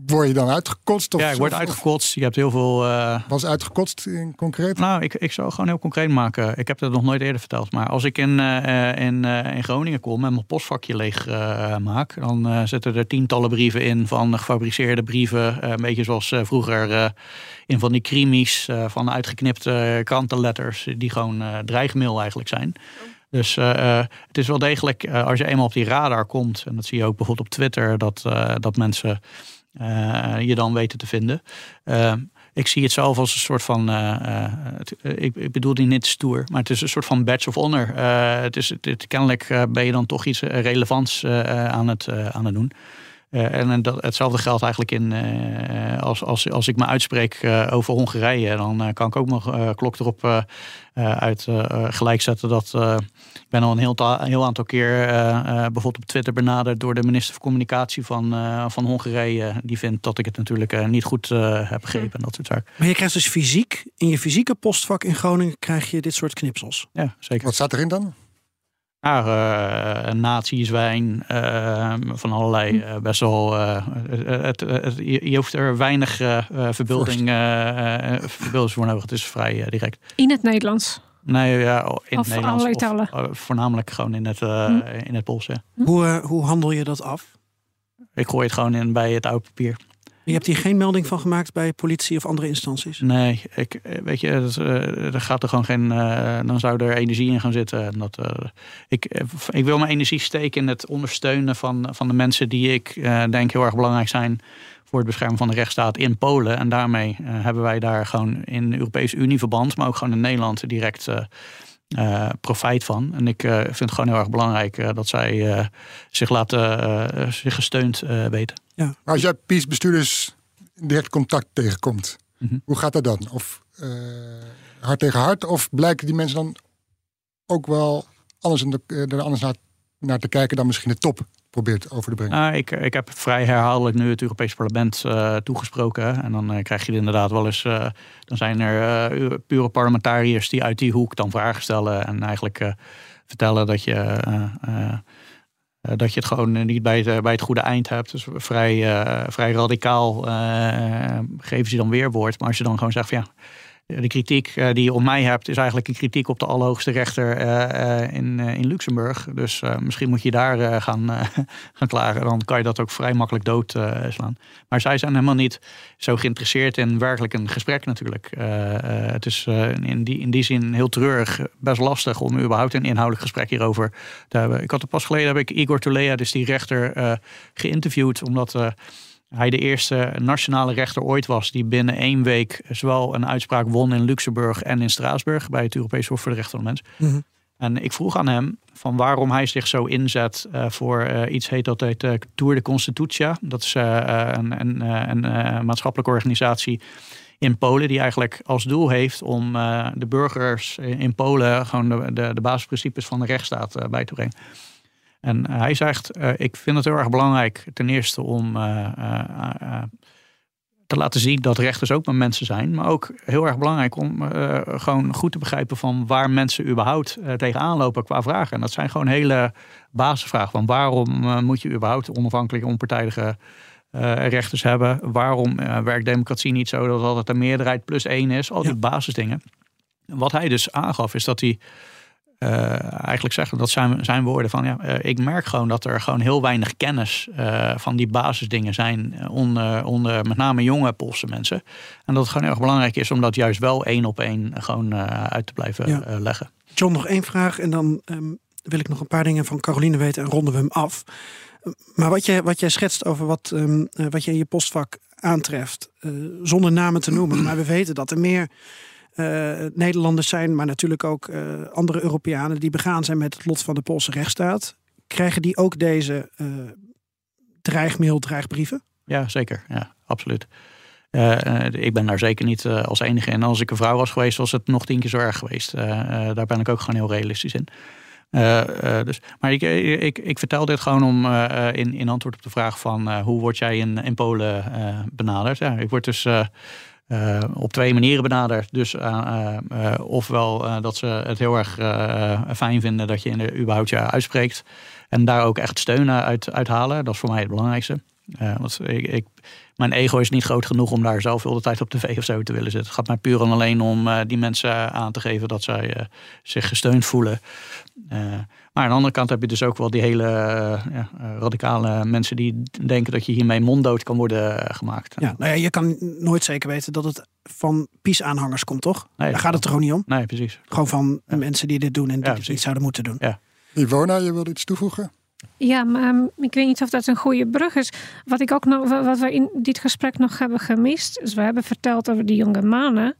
word je dan uitgekotst? Of, ja, ik word uitgekotst. Je hebt heel veel... Uh... Was uitgekotst in concreet? Nou, ik, ik zou gewoon heel concreet maken. Ik heb dat nog nooit eerder verteld. Maar als ik in, uh, in, uh, in Groningen kom en mijn postvakje leeg maak... dan zitten er tientallen brieven in van gefabriceerde brieven. een beetje zoals vroeger in van die krimis van uitgeknipte krantenletters... die gewoon dreigmail eigenlijk zijn. Dus het is wel degelijk, als je eenmaal op die radar komt... en dat zie je ook bijvoorbeeld op Twitter... dat, dat mensen je dan weten te vinden. Uh, ik zie het zelf als een soort van. Uh, ik, ik, bedoel die niet stoer, maar het is een soort van badge of honor. het is, het, kennelijk ben je dan toch iets relevants aan, het, aan het doen. En dat, hetzelfde geldt eigenlijk in. als, als, als ik me uitspreek over Hongarije, dan kan ik ook mijn klok erop uit gelijk zetten dat ik ben al een heel, heel aantal keer uh, uh, bijvoorbeeld op Twitter benaderd door de minister van Communicatie van, uh, van Hongarije. Die vindt dat ik het natuurlijk niet goed heb begrepen en dat soort zaken. Maar je krijgt dus fysiek, in je fysieke postvak in Groningen krijg je dit soort knipsels. Ja, zeker. Wat staat erin dan? Ja, uh, nazi-zwijn, uh, van allerlei uh, best wel. Het, het, je, hoeft er weinig verbeelding, verbeelding voor nodig. Het is vrij direct. In het Nederlands? Nee, ja, in of het allerlei Nederlands. talen? Of, voornamelijk gewoon in het, uh, Hm. in het Pools. Ja. Hoe, hoe handel je dat af? Ik gooi het gewoon in bij het oude papier. Je hebt hier geen melding van gemaakt bij politie of andere instanties? Nee, ik, weet je, dat, uh, er gaat er gewoon geen. Uh, dan zou er energie in gaan zitten. En dat, ik, ik wil mijn energie steken in het ondersteunen van, van de mensen die ik denk heel erg belangrijk zijn voor het beschermen van de rechtsstaat in Polen. En daarmee hebben wij daar gewoon in Europese Unieverband, maar ook gewoon in Nederland direct. Uh, profijt van. En ik vind het gewoon heel erg belangrijk dat zij zich laten zich gesteund weten. Ja. Maar als jij PiS-bestuurders direct contact tegenkomt, mm -hmm. hoe gaat dat dan? Of hart tegen hart? Of blijken die mensen dan ook wel anders, er anders naar, naar te kijken dan misschien de top probeert over te brengen? Nou, ik, ik heb vrij herhaaldelijk nu het Europese parlement uh, toegesproken. En dan uh, krijg je inderdaad wel eens. Uh, dan zijn er pure parlementariërs die uit die hoek dan vragen stellen. En eigenlijk vertellen dat je. Dat je het gewoon niet bij het, bij het goede eind hebt. Dus vrij, vrij radicaal geven ze dan weerwoord. Maar als je dan gewoon zegt van ja, de kritiek uh, die je op mij hebt, is eigenlijk een kritiek op de allerhoogste rechter uh, uh, in, in Luxemburg. Dus misschien moet je daar gaan, gaan klagen. Dan kan je dat ook vrij makkelijk doodslaan. maar zij zijn helemaal niet zo geïnteresseerd in werkelijk een gesprek natuurlijk. het is in, die, in die zin heel treurig, best lastig om überhaupt een inhoudelijk gesprek hierover te hebben. Ik had er pas geleden heb ik Igor Tulea, dus die rechter, geïnterviewd. Omdat hij de eerste nationale rechter ooit was die binnen één week zowel een uitspraak won in Luxemburg en in Straatsburg bij het Europees Hof voor de Rechten van de Mens. Mm -hmm. En ik vroeg aan hem van waarom hij zich zo inzet uh, voor uh, iets heet dat heet uh, Tour de Constitutia. Dat is een, een, een maatschappelijke organisatie in Polen die eigenlijk als doel heeft om de burgers in Polen gewoon de, de, de basisprincipes van de rechtsstaat bij te brengen. En hij zegt, uh, ik vind het heel erg belangrijk ten eerste om uh, te laten zien dat rechters ook maar mensen zijn. Maar ook heel erg belangrijk om gewoon goed te begrijpen van waar mensen überhaupt tegenaan lopen qua vragen. En dat zijn gewoon hele basisvragen. Van waarom moet je überhaupt onafhankelijke, onpartijdige rechters hebben? Waarom werkt democratie niet zo dat altijd een meerderheid plus één is? Al die ja. basisdingen. Wat hij dus aangaf is dat hij eigenlijk zeggen, dat zijn zijn woorden van ja, uh, ik merk gewoon dat er gewoon heel weinig kennis uh, van die basisdingen zijn onder, onder met name jonge Poolse mensen. En dat het gewoon erg belangrijk is om dat juist wel één op één gewoon uit te blijven ja. leggen. John, nog één vraag en dan um, wil ik nog een paar dingen van Caroline weten en ronden we hem af. Maar wat jij, wat jij schetst over wat, um, wat je in je postvak aantreft, zonder namen te noemen, maar we weten dat er meer Nederlanders zijn, maar natuurlijk ook uh, andere Europeanen die begaan zijn met het lot van de Poolse rechtsstaat. Krijgen die ook deze uh, dreigmail, dreigbrieven? Ja, zeker. Ja, absoluut. ik ben daar zeker niet als enige in. Als ik een vrouw was geweest, was het nog tien keer zo erg geweest. daar ben ik ook gewoon heel realistisch in. dus, maar ik, ik, ik vertel dit gewoon om in, in antwoord op de vraag van hoe word jij in, in Polen benaderd? Ja, ik word dus uh, op twee manieren benaderd. Dus uh, uh, ofwel dat ze het heel erg fijn vinden dat je in de überhaupt je uitspreekt. En daar ook echt steun uit, uit halen. Dat is voor mij het belangrijkste. want ik, ik, mijn ego is niet groot genoeg om daar zoveel de tijd op tv of zo te willen zitten. Het gaat mij puur en alleen om die mensen aan te geven dat zij zich gesteund voelen. Maar aan de andere kant heb je dus ook wel die hele uh, ja, radicale mensen die denken dat je hiermee monddood kan worden eh, gemaakt. Ja, nou ja, je kan nooit zeker weten dat het van PiS-aanhangers komt, toch? Nee, Daar gaat het er gewoon niet om. Nee, precies. Gewoon van mensen die dit doen en die ja, niet zouden moeten doen. Ja. Ivona, je wilde iets toevoegen? Ja, maar um, ik weet niet of dat een goede brug is. Wat ik ook nog, wat we in dit gesprek nog hebben gemist, is we hebben verteld over die jonge mannen.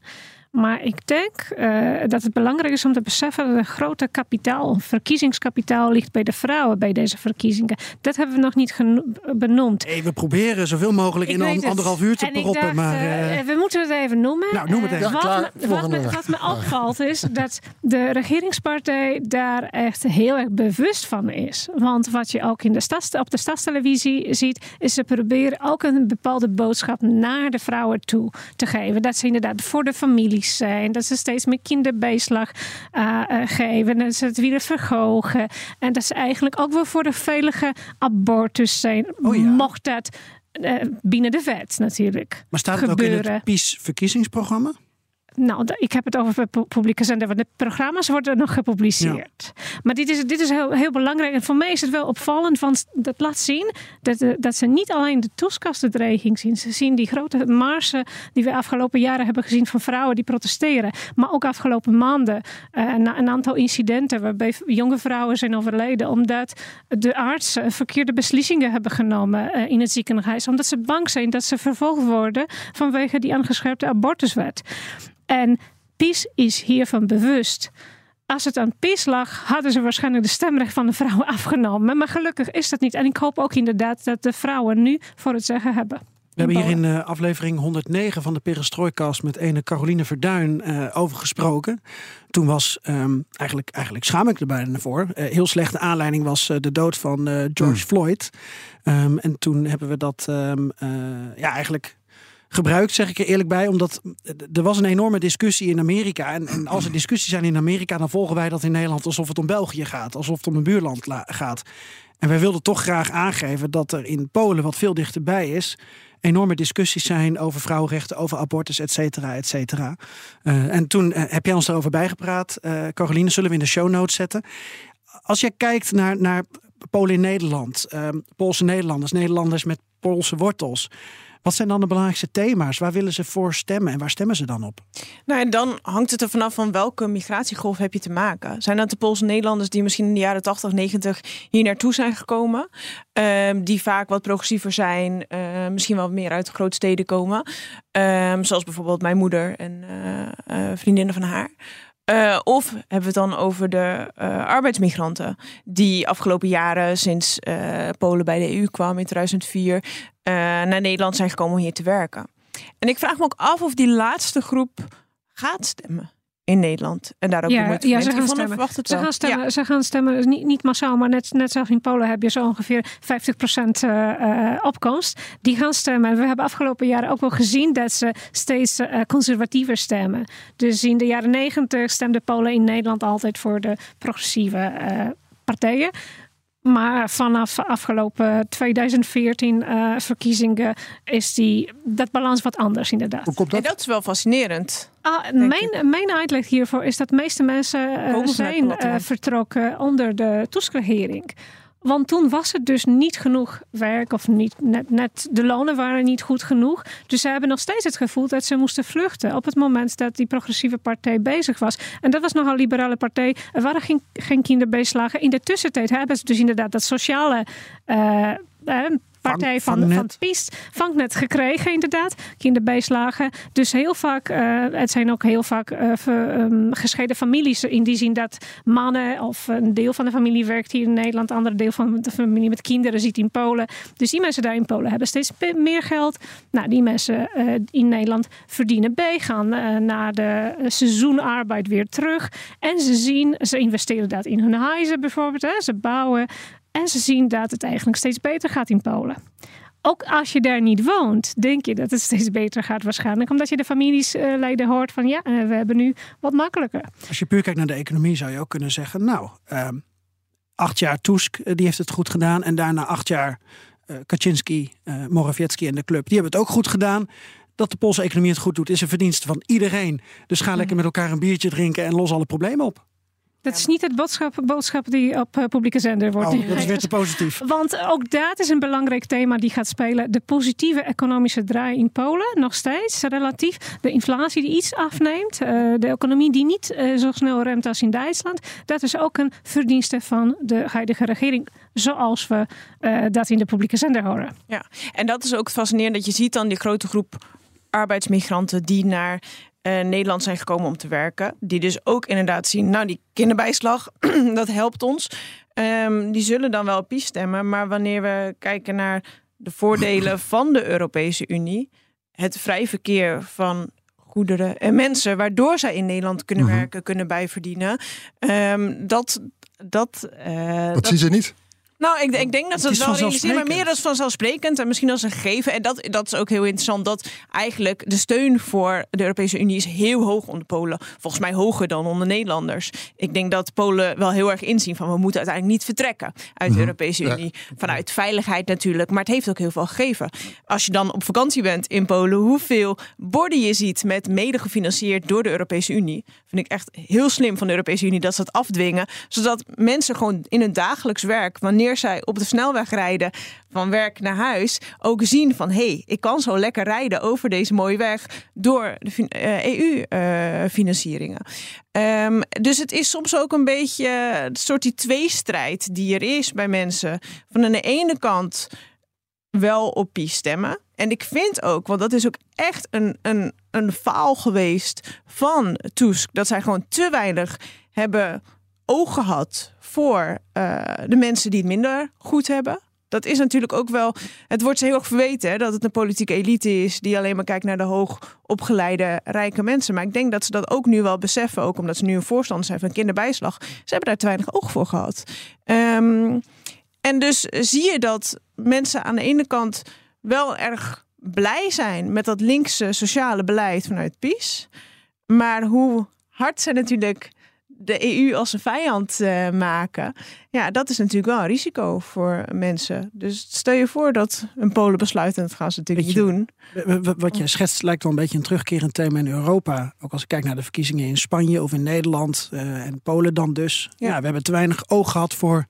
Maar ik denk uh, dat het belangrijk is om te beseffen dat een grote kapitaal, verkiezingskapitaal, ligt bij de vrouwen bij deze verkiezingen. Dat hebben we nog niet benoemd. Hey, we proberen zoveel mogelijk in een anderhalf uur te proppen. maar, uh... we moeten het even noemen. Nou, noem het even. wat, klaar, me, wat, me, wat, me, opvalt is dat de regeringspartij daar echt heel erg bewust van is. Want wat je ook in de stads, op de stadstelevisie ziet, is ze proberen ook een bepaalde boodschap naar de vrouwen toe te geven. Dat ze inderdaad voor de familie zijn. Dat ze steeds meer kinderbijslag uh, geven. Dat ze het willen verhogen. En dat ze eigenlijk ook wel voor de veilige abortus zijn. Oh ja. Mocht dat uh, binnen de wet natuurlijk. Maar staat het gebeuren. ook in het PiS-verkiezingsprogramma? Nou, ik heb het over publieke zender, want de programma's worden nog gepubliceerd. Ja. Maar dit is, dit is heel, heel belangrijk. En voor mij is het wel opvallend, want dat laat zien dat, dat ze niet alleen de toeskastendreiging zien. Ze zien die grote marsen die we afgelopen jaren hebben gezien van vrouwen die protesteren. Maar ook afgelopen maanden uh, een, een, aantal incidenten waarbij jonge vrouwen zijn overleden. Omdat de artsen verkeerde beslissingen hebben genomen uh, in het ziekenhuis. Omdat ze bang zijn dat ze vervolgd worden vanwege die aangescherpte abortuswet. En PiS is hiervan bewust. Als het aan PiS lag, hadden ze waarschijnlijk de stemrecht van de vrouwen afgenomen. Maar gelukkig is dat niet. En ik hoop ook inderdaad dat de vrouwen nu voor het zeggen hebben. We hebben hier in uh, aflevering 109 van de Perestrooikast met ene Caroline Verduin uh, over gesproken. Toen was, um, eigenlijk, eigenlijk schaam ik er bijna voor, uh, heel slechte aanleiding was de dood van George mm. Floyd. Um, en toen hebben we dat um, ja, eigenlijk gebruikt, zeg ik er eerlijk bij. Omdat er was een enorme discussie in Amerika. En, en, als er discussies zijn in Amerika, dan volgen wij dat in Nederland alsof het om België gaat. Alsof het om een buurland gaat. En wij wilden toch graag aangeven dat er in Polen, wat veel dichterbij is, enorme discussies zijn over vrouwenrechten, over abortus, et cetera, et cetera. Uh, en toen uh, heb jij ons daarover bijgepraat. Uh, Caroline, zullen we in de show notes zetten. Als je kijkt naar, naar Polen in Nederland, Poolse Nederlanders, Nederlanders met Poolse wortels. Wat zijn dan de belangrijkste thema's? Waar willen ze voor stemmen en waar stemmen ze dan op? Nou, en dan hangt het er vanaf van welke migratiegolf heb je te maken. Zijn dat de Poolse Nederlanders die misschien in de jaren 80, 90 hier naartoe zijn gekomen? Um, die vaak wat progressiever zijn, uh, misschien wel meer uit grote steden komen. Um, zoals bijvoorbeeld mijn moeder en uh, uh, vriendinnen van haar. Uh, of hebben we het dan over de uh, arbeidsmigranten die afgelopen jaren sinds uh, Polen bij de EU kwam in 2004 naar Nederland zijn gekomen om hier te werken. En ik vraag me ook af of die laatste groep gaat stemmen in Nederland. En daar ook ja, ja, ze gaan stemmen. Ze gaan stemmen, ja. ze gaan stemmen niet, niet massaal, maar net, net zoals in Polen heb je zo ongeveer 50% uh, uh, opkomst. Die gaan stemmen. We hebben afgelopen jaren ook wel gezien dat ze steeds uh, conservatiever stemmen. Dus in de jaren 90 stemden Polen in Nederland altijd voor de progressieve uh, partijen. Maar vanaf afgelopen 2014 uh, verkiezingen is die, dat balans wat anders inderdaad. Hoe komt dat? En dat is wel fascinerend. Ah, mijn, mijn uitleg hiervoor is dat de meeste mensen uh, vanuit zijn uh, vertrokken onder de Tusk-regering. Want toen was het dus niet genoeg werk of niet, net, net de lonen waren niet goed genoeg. Dus ze hebben nog steeds het gevoel dat ze moesten vluchten op het moment dat die progressieve partij bezig was. En dat was nogal een liberale partij. Er waren geen, geen kinderbeslagen. In de tussentijd hebben ze dus inderdaad dat sociale uh, partij van, vangnet. van PiS vangnet gekregen, inderdaad. Kinderbijslagen. Dus heel vaak, uh, het zijn ook heel vaak uh, ver, um, gescheiden families. In die zin dat mannen of een deel van de familie werkt hier in Nederland, een ander deel van de familie met kinderen zit in Polen. Dus die mensen daar in Polen hebben steeds meer geld. Nou, die mensen uh, in Nederland verdienen bij, gaan naar de seizoenarbeid weer terug. En ze zien, ze investeren dat in hun huizen bijvoorbeeld. Hè. Ze bouwen. En ze zien dat het eigenlijk steeds beter gaat in Polen. Ook als je daar niet woont, denk je dat het steeds beter gaat waarschijnlijk. Omdat je de familieleden uh, hoort van ja, uh, we hebben nu wat makkelijker. Als je puur kijkt naar de economie zou je ook kunnen zeggen... nou, uh, acht jaar Tusk, eh, die heeft het goed gedaan. En daarna acht jaar uh, Kaczynski, Morawiecki en de club. Die hebben het ook goed gedaan. Dat de Poolse economie het goed doet, is een verdienste van iedereen. Dus ga lekker met elkaar een biertje drinken en los alle problemen op. Dat is niet het boodschap, boodschap die op uh, publieke zender wordt. Oh, dat is weer te positief. Want ook dat is een belangrijk thema die gaat spelen. De positieve economische draai in Polen, nog steeds relatief. De inflatie die iets afneemt. Uh, de economie die niet uh, zo snel remt als in Duitsland. Dat is ook een verdienste van de huidige regering. Zoals we dat in de publieke zender horen. Ja, en dat is ook fascinerend dat je ziet dan die grote groep arbeidsmigranten die naar uh, Nederland zijn gekomen om te werken. Die dus ook inderdaad zien, nou die kinderbijslag, dat helpt ons. Um, die zullen dan wel op PiS stemmen. Maar wanneer we kijken naar de voordelen van de Europese Unie... het vrij verkeer van goederen en mensen... waardoor zij in Nederland kunnen Mhm. werken, kunnen bijverdienen... Um, dat... Dat, uh, Dat dat zien ze niet. Nou, ik, ik denk dat ze Het is wel realiseren, maar meer als vanzelfsprekend en misschien als een gegeven. En dat, dat is ook heel interessant, dat eigenlijk de steun voor de Europese Unie is heel hoog onder Polen. Volgens mij hoger dan onder Nederlanders. Ik denk dat Polen wel heel erg inzien van we moeten uiteindelijk niet vertrekken uit de Europese Ja. Unie. Vanuit veiligheid natuurlijk, maar het heeft ook heel veel gegeven. Als je dan op vakantie bent in Polen, hoeveel borden je ziet met mede gefinancierd door de Europese Unie, vind ik echt heel slim van de Europese Unie dat ze dat afdwingen, zodat mensen gewoon in hun dagelijks werk, wanneer zij op de snelweg rijden van werk naar huis, ook zien van hé, hey, ik kan zo lekker rijden over deze mooie weg door de fin- eh, EU-financieringen. Ehm, dus het is soms ook een beetje een soort die tweestrijd die er is bij mensen. Van aan de ene kant wel op PiS stemmen. En ik vind ook, want dat is ook echt een, een, een faal geweest van Tusk, dat zij gewoon te weinig hebben oog gehad voor uh, de mensen die het minder goed hebben. Dat is natuurlijk ook wel. Het wordt ze heel erg verweten hè, dat het een politieke elite is die alleen maar kijkt naar de hoogopgeleide rijke mensen. Maar ik denk dat ze dat ook nu wel beseffen, ook omdat ze nu een voorstander zijn van kinderbijslag. Ze hebben daar te weinig oog voor gehad. Um, en dus zie je dat mensen aan de ene kant wel erg blij zijn met dat linkse sociale beleid vanuit PiS. Maar hoe hard ze natuurlijk de EU als een vijand uh, maken. Ja, dat is natuurlijk wel een risico voor mensen. Dus stel je voor dat een Polen besluit, en dat gaan ze natuurlijk niet doen. Wat je schetst lijkt wel een beetje een terugkerend thema in Europa. Ook als ik kijk naar de verkiezingen in Spanje of in Nederland uh, en Polen dan dus. Ja. ja, we hebben te weinig oog gehad voor...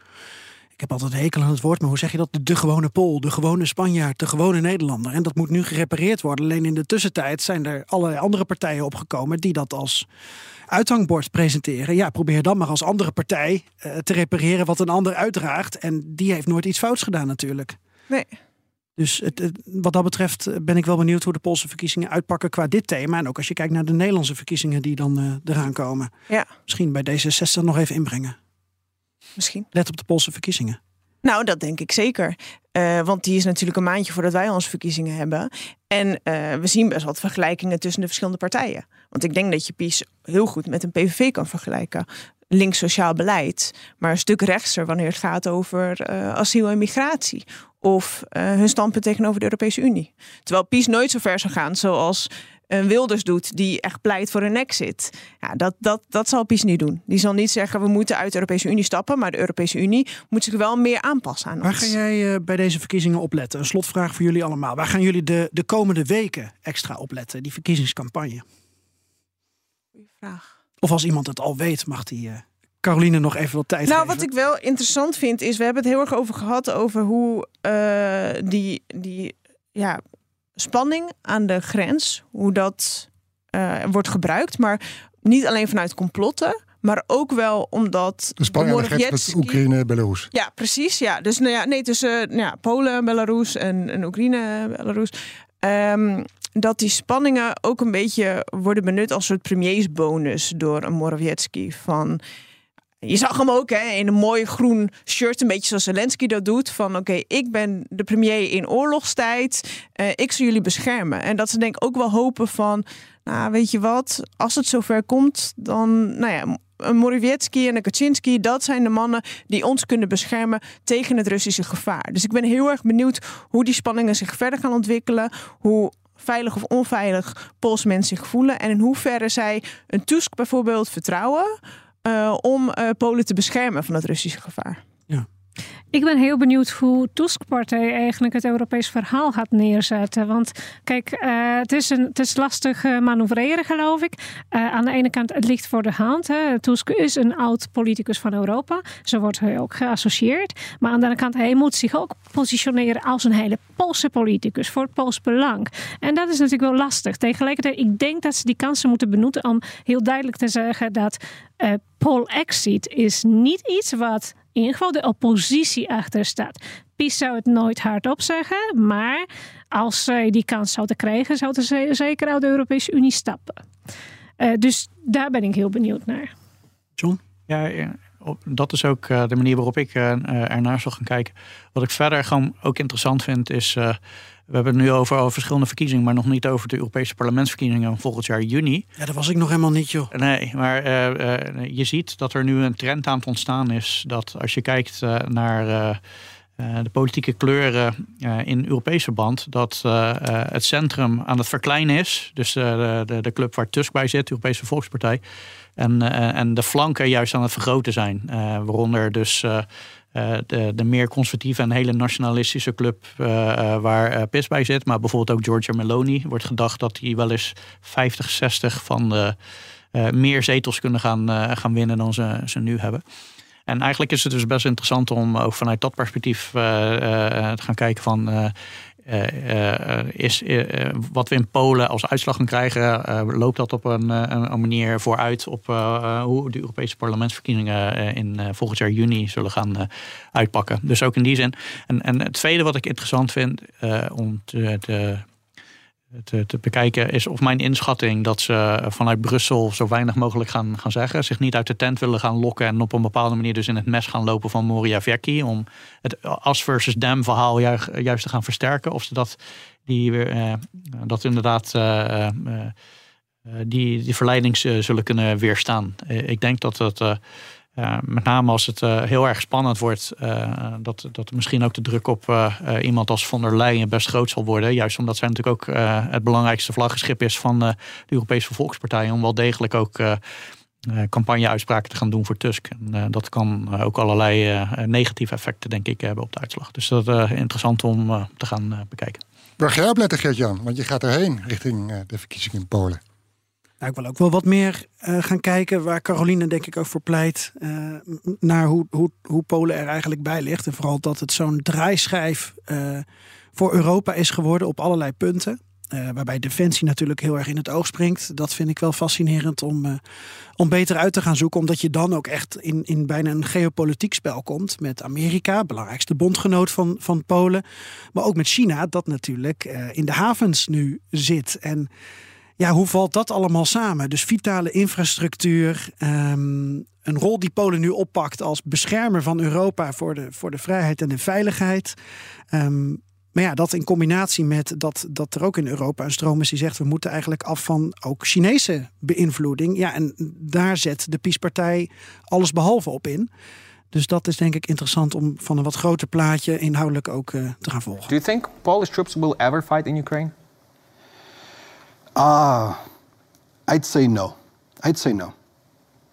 Ik heb altijd een hekel aan het woord, maar hoe zeg je dat? De gewone Pool, de gewone Spanjaard, de gewone Nederlander. En dat moet nu gerepareerd worden. Alleen in de tussentijd zijn er allerlei andere partijen opgekomen die dat als uithangbord presenteren. Ja, probeer dan maar als andere partij uh, te repareren wat een ander uitdraagt. En die heeft nooit iets fouts gedaan natuurlijk. Nee. Dus het, het, wat dat betreft eh, ben ik wel benieuwd hoe de Poolse verkiezingen uitpakken qua dit thema. En ook als je kijkt naar de Nederlandse verkiezingen die dan uh, eraan komen. Ja. Misschien bij D66 nog even inbrengen. Misschien. Let op de Poolse verkiezingen. Nou, dat denk ik zeker. Uh, want die is natuurlijk een maandje voordat wij onze verkiezingen hebben. En uh, we zien best wat vergelijkingen tussen de verschillende partijen. Want ik denk dat je PiS heel goed met een PVV kan vergelijken. Links sociaal beleid, maar een stuk rechtser wanneer het gaat over uh, asiel en migratie. Of hun standpunt tegenover de Europese Unie. Terwijl PiS nooit zo ver zou gaan zoals een Wilders doet die echt pleit voor een exit. Ja, dat, dat, dat zal PiS niet doen. Die zal niet zeggen we moeten uit de Europese Unie stappen, maar de Europese Unie moet zich wel meer aanpassen aan Waar ons. ga jij uh, bij deze verkiezingen op letten? Een slotvraag voor jullie allemaal. Waar gaan jullie de, de komende weken extra op letten, die verkiezingscampagne? vraag. Of als iemand het al weet, mag die uh, Caroline nog even wat tijd nou, geven. wat ik wel interessant vind, is we hebben het heel erg over gehad over hoe uh, die, die ja, spanning aan de grens, hoe dat uh, wordt gebruikt. Maar niet alleen vanuit complotten, maar ook wel omdat. De spanning met Oekraïne en Belarus. Ja, precies. Ja. Dus nou ja, nee, tussen nou ja, Polen, Belarus en, en Oekraïne, Belarus. Um, dat die spanningen ook een beetje worden benut als soort premiersbonus door een Morawiecki. Van je zag hem ook hè, in een mooi groen shirt, een beetje zoals Zelensky dat doet. Van oké, ik ben de premier in oorlogstijd. Uh, ik zal jullie beschermen. En dat ze denk ik ook wel hopen van, nou weet je wat, als het zover komt, dan, nou ja, een Morawiecki en een Kaczynski, dat zijn de mannen die ons kunnen beschermen tegen het Russische gevaar. Dus ik ben heel erg benieuwd hoe die spanningen zich verder gaan ontwikkelen. Hoe veilig of onveilig Poolse mensen zich voelen. En in hoeverre zij een Tusk bijvoorbeeld vertrouwen om uh, Polen te beschermen van het Russische gevaar. Ik ben heel benieuwd hoe Tusk-partij eigenlijk het Europees verhaal gaat neerzetten. Want kijk, uh, het, is een, het is lastig uh, manoeuvreren, geloof ik. Uh, aan de ene kant, het ligt voor de hand. Hè. Tusk is een oud politicus van Europa. Zo wordt hij ook geassocieerd. Maar aan de andere kant, hij moet zich ook positioneren als een hele Poolse politicus voor het Pools belang. En dat is natuurlijk wel lastig. Tegelijkertijd, ik denk dat ze die kansen moeten benutten om heel duidelijk te zeggen dat Pool exit is niet iets wat in ieder geval de oppositie achter staat. PiS zou het nooit hardop zeggen, maar als zij die kans zouden krijgen, zouden ze zeker uit de Europese Unie stappen. Uh, dus daar ben ik heel benieuwd naar. John? Ja, dat is ook de manier waarop ik ernaar zal gaan kijken. Wat ik verder gewoon ook interessant vind is... We hebben het nu over, over verschillende verkiezingen, maar nog niet over de Europese parlementsverkiezingen volgend jaar juni. Ja, dat was ik nog helemaal niet, joh. Nee, maar uh, uh, je ziet dat er nu een trend aan het ontstaan is. Dat als je kijkt uh, naar de politieke kleuren in Europese verband, dat het centrum aan het verkleinen is. Dus de, de, de, club waar Tusk bij zit, de Europese Volkspartij. En, en de flanken juist aan het vergroten zijn. waaronder dus. Uh, de, meer conservatieve en hele nationalistische club uh, uh, waar PIS bij zit. Maar bijvoorbeeld ook Giorgia Meloni. Wordt gedacht dat hij wel eens 50, 60 van de meer zetels kunnen gaan, gaan winnen dan ze, ze nu hebben. En eigenlijk is het dus best interessant om ook vanuit dat perspectief te gaan kijken van is, uh, wat we in Polen als uitslag gaan krijgen, loopt dat op een, een manier vooruit op hoe de Europese parlementsverkiezingen in volgend jaar juni zullen gaan uitpakken. Dus ook in die zin. En, en het tweede wat ik interessant vind om te te, te, bekijken is of mijn inschatting dat ze vanuit Brussel zo weinig mogelijk gaan, gaan zeggen. Zich niet uit de tent willen gaan lokken en op een bepaalde manier dus in het mes gaan lopen van Moria Vecchi. Om het as versus dem verhaal juist, te gaan versterken. Of ze dat, die, uh, dat inderdaad uh, die, die verleiding zullen kunnen weerstaan. ik denk dat het uh, met name als het uh, heel erg spannend wordt, uh, dat, dat misschien ook de druk op iemand als von der Leyen best groot zal worden. Juist omdat zij natuurlijk ook het belangrijkste vlaggenschip is van de Europese Volkspartij. Om wel degelijk ook campagne-uitspraken te gaan doen voor Tusk. En dat kan ook allerlei negatieve effecten, denk ik, hebben op de uitslag. Dus dat is interessant om te gaan bekijken. Waar ga je op letten, Gert-Jan? Want je gaat erheen richting de verkiezingen in Polen. Nou, ik wil ook wel wat meer uh, gaan kijken, waar Caroline denk ik ook voor pleit, uh, naar hoe, hoe, hoe Polen er eigenlijk bij ligt. En vooral dat het zo'n draaischijf uh, voor Europa is geworden op allerlei punten. waarbij defensie natuurlijk heel erg in het oog springt. Dat vind ik wel fascinerend om, om beter uit te gaan zoeken. Omdat je dan ook echt in, in bijna een geopolitiek spel komt. Met Amerika, belangrijkste bondgenoot van, van Polen. Maar ook met China, dat natuurlijk in de havens nu zit. En ja, hoe valt dat allemaal samen? Dus vitale infrastructuur, um, een rol die Polen nu oppakt als beschermer van Europa voor de, voor de vrijheid en de veiligheid. Um, maar ja, dat in combinatie met dat, dat er ook in Europa een stroom is die zegt we moeten eigenlijk af van ook Chinese beïnvloeding. Ja, en daar zet de PiS-partij alles behalve op in. Dus dat is denk ik interessant om van een wat groter plaatje inhoudelijk ook uh, te gaan volgen. Do you think Polish troops will ever fight in Ukraine? Ah, uh, I'd say no. I'd say no.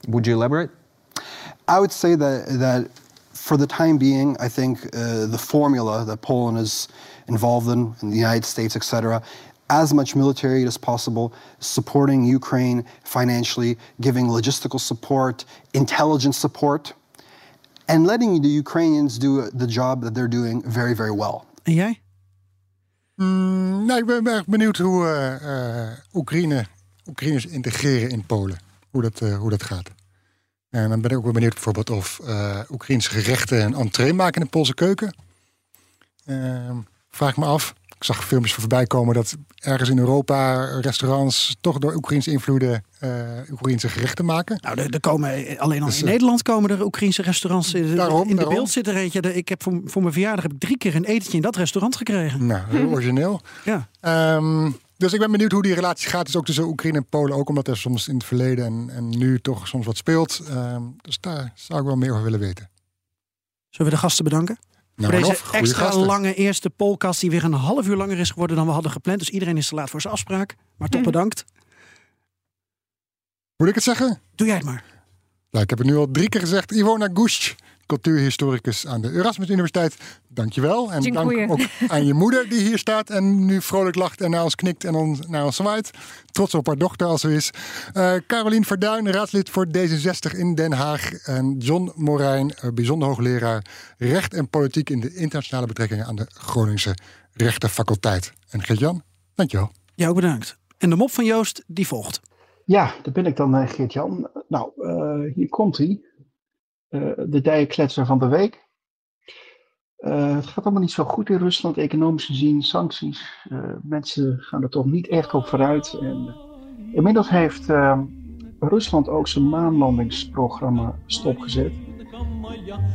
Would you elaborate? I would say that that for the time being, I think uh, the formula that Poland is involved in, in the United States, etc., as much military aid as possible, supporting Ukraine financially, giving logistical support, intelligence support, and letting the Ukrainians do the job that they're doing very, very well. En jij? Mm, nou, ik ben erg benieuwd hoe eh, eh, Oekraïne, Oekraïners integreren in Polen. Hoe dat, eh, hoe dat gaat. En dan ben ik ook wel benieuwd bijvoorbeeld of Oekraïnse gerechten een entree maken in de Poolse keuken. Ehm, vraag ik me af. Ik zag filmpjes voorbij komen dat ergens in Europa restaurants toch door Oekraïnse invloeden uh, Oekraïnse gerechten maken. Nou, er, er komen alleen al dus, in Nederland komen er Oekraïnse restaurants. Daarom, in daarom. de beeld zit er eentje. Ik heb voor, voor mijn verjaardag heb ik drie keer een etentje in dat restaurant gekregen. Nou, heel origineel. ja. Um, dus ik ben benieuwd hoe die relatie gaat. Dus ook tussen Oekraïne en Polen. Ook omdat er soms in het verleden en, en nu toch soms wat speelt. Um, dus daar zou ik wel meer over willen weten. Zullen we de gasten bedanken? Nou, voor deze of, extra gasten. lange eerste podcast die weer een half uur langer is geworden dan we hadden gepland. Dus iedereen is te laat voor zijn afspraak. Maar toch bedankt. Moet ik het zeggen? Doe jij het maar. Nou, ik heb het nu al drie keer gezegd. Ivona Gusch, cultuurhistoricus aan de Erasmus Universiteit. Dankjewel. En Dziękuję. dank ook aan je moeder die hier staat en nu vrolijk lacht en naar ons knikt en ons, naar ons zwaait. Trots op haar dochter als ze is. Uh, Carolien Verduin, raadslid voor D66 in Den Haag. En John Morijn, uh, bijzonder hoogleraar recht en politiek in de internationale betrekkingen aan de Groningse Rechtenfaculteit. En Gert-Jan, dankjewel. Jou bedankt. En de mop van Joost, die volgt. Ja, daar ben ik dan, uh, Geert-Jan. Nou, uh, hier komt hij. Uh, de dijenkletser van de week. Uh, het gaat allemaal niet zo goed in Rusland, economisch gezien, sancties. Uh, mensen gaan er toch niet echt op vooruit. En inmiddels heeft Rusland ook zijn maanlandingsprogramma stopgezet.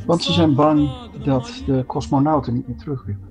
Want ze zijn bang dat de cosmonauten niet meer terug willen.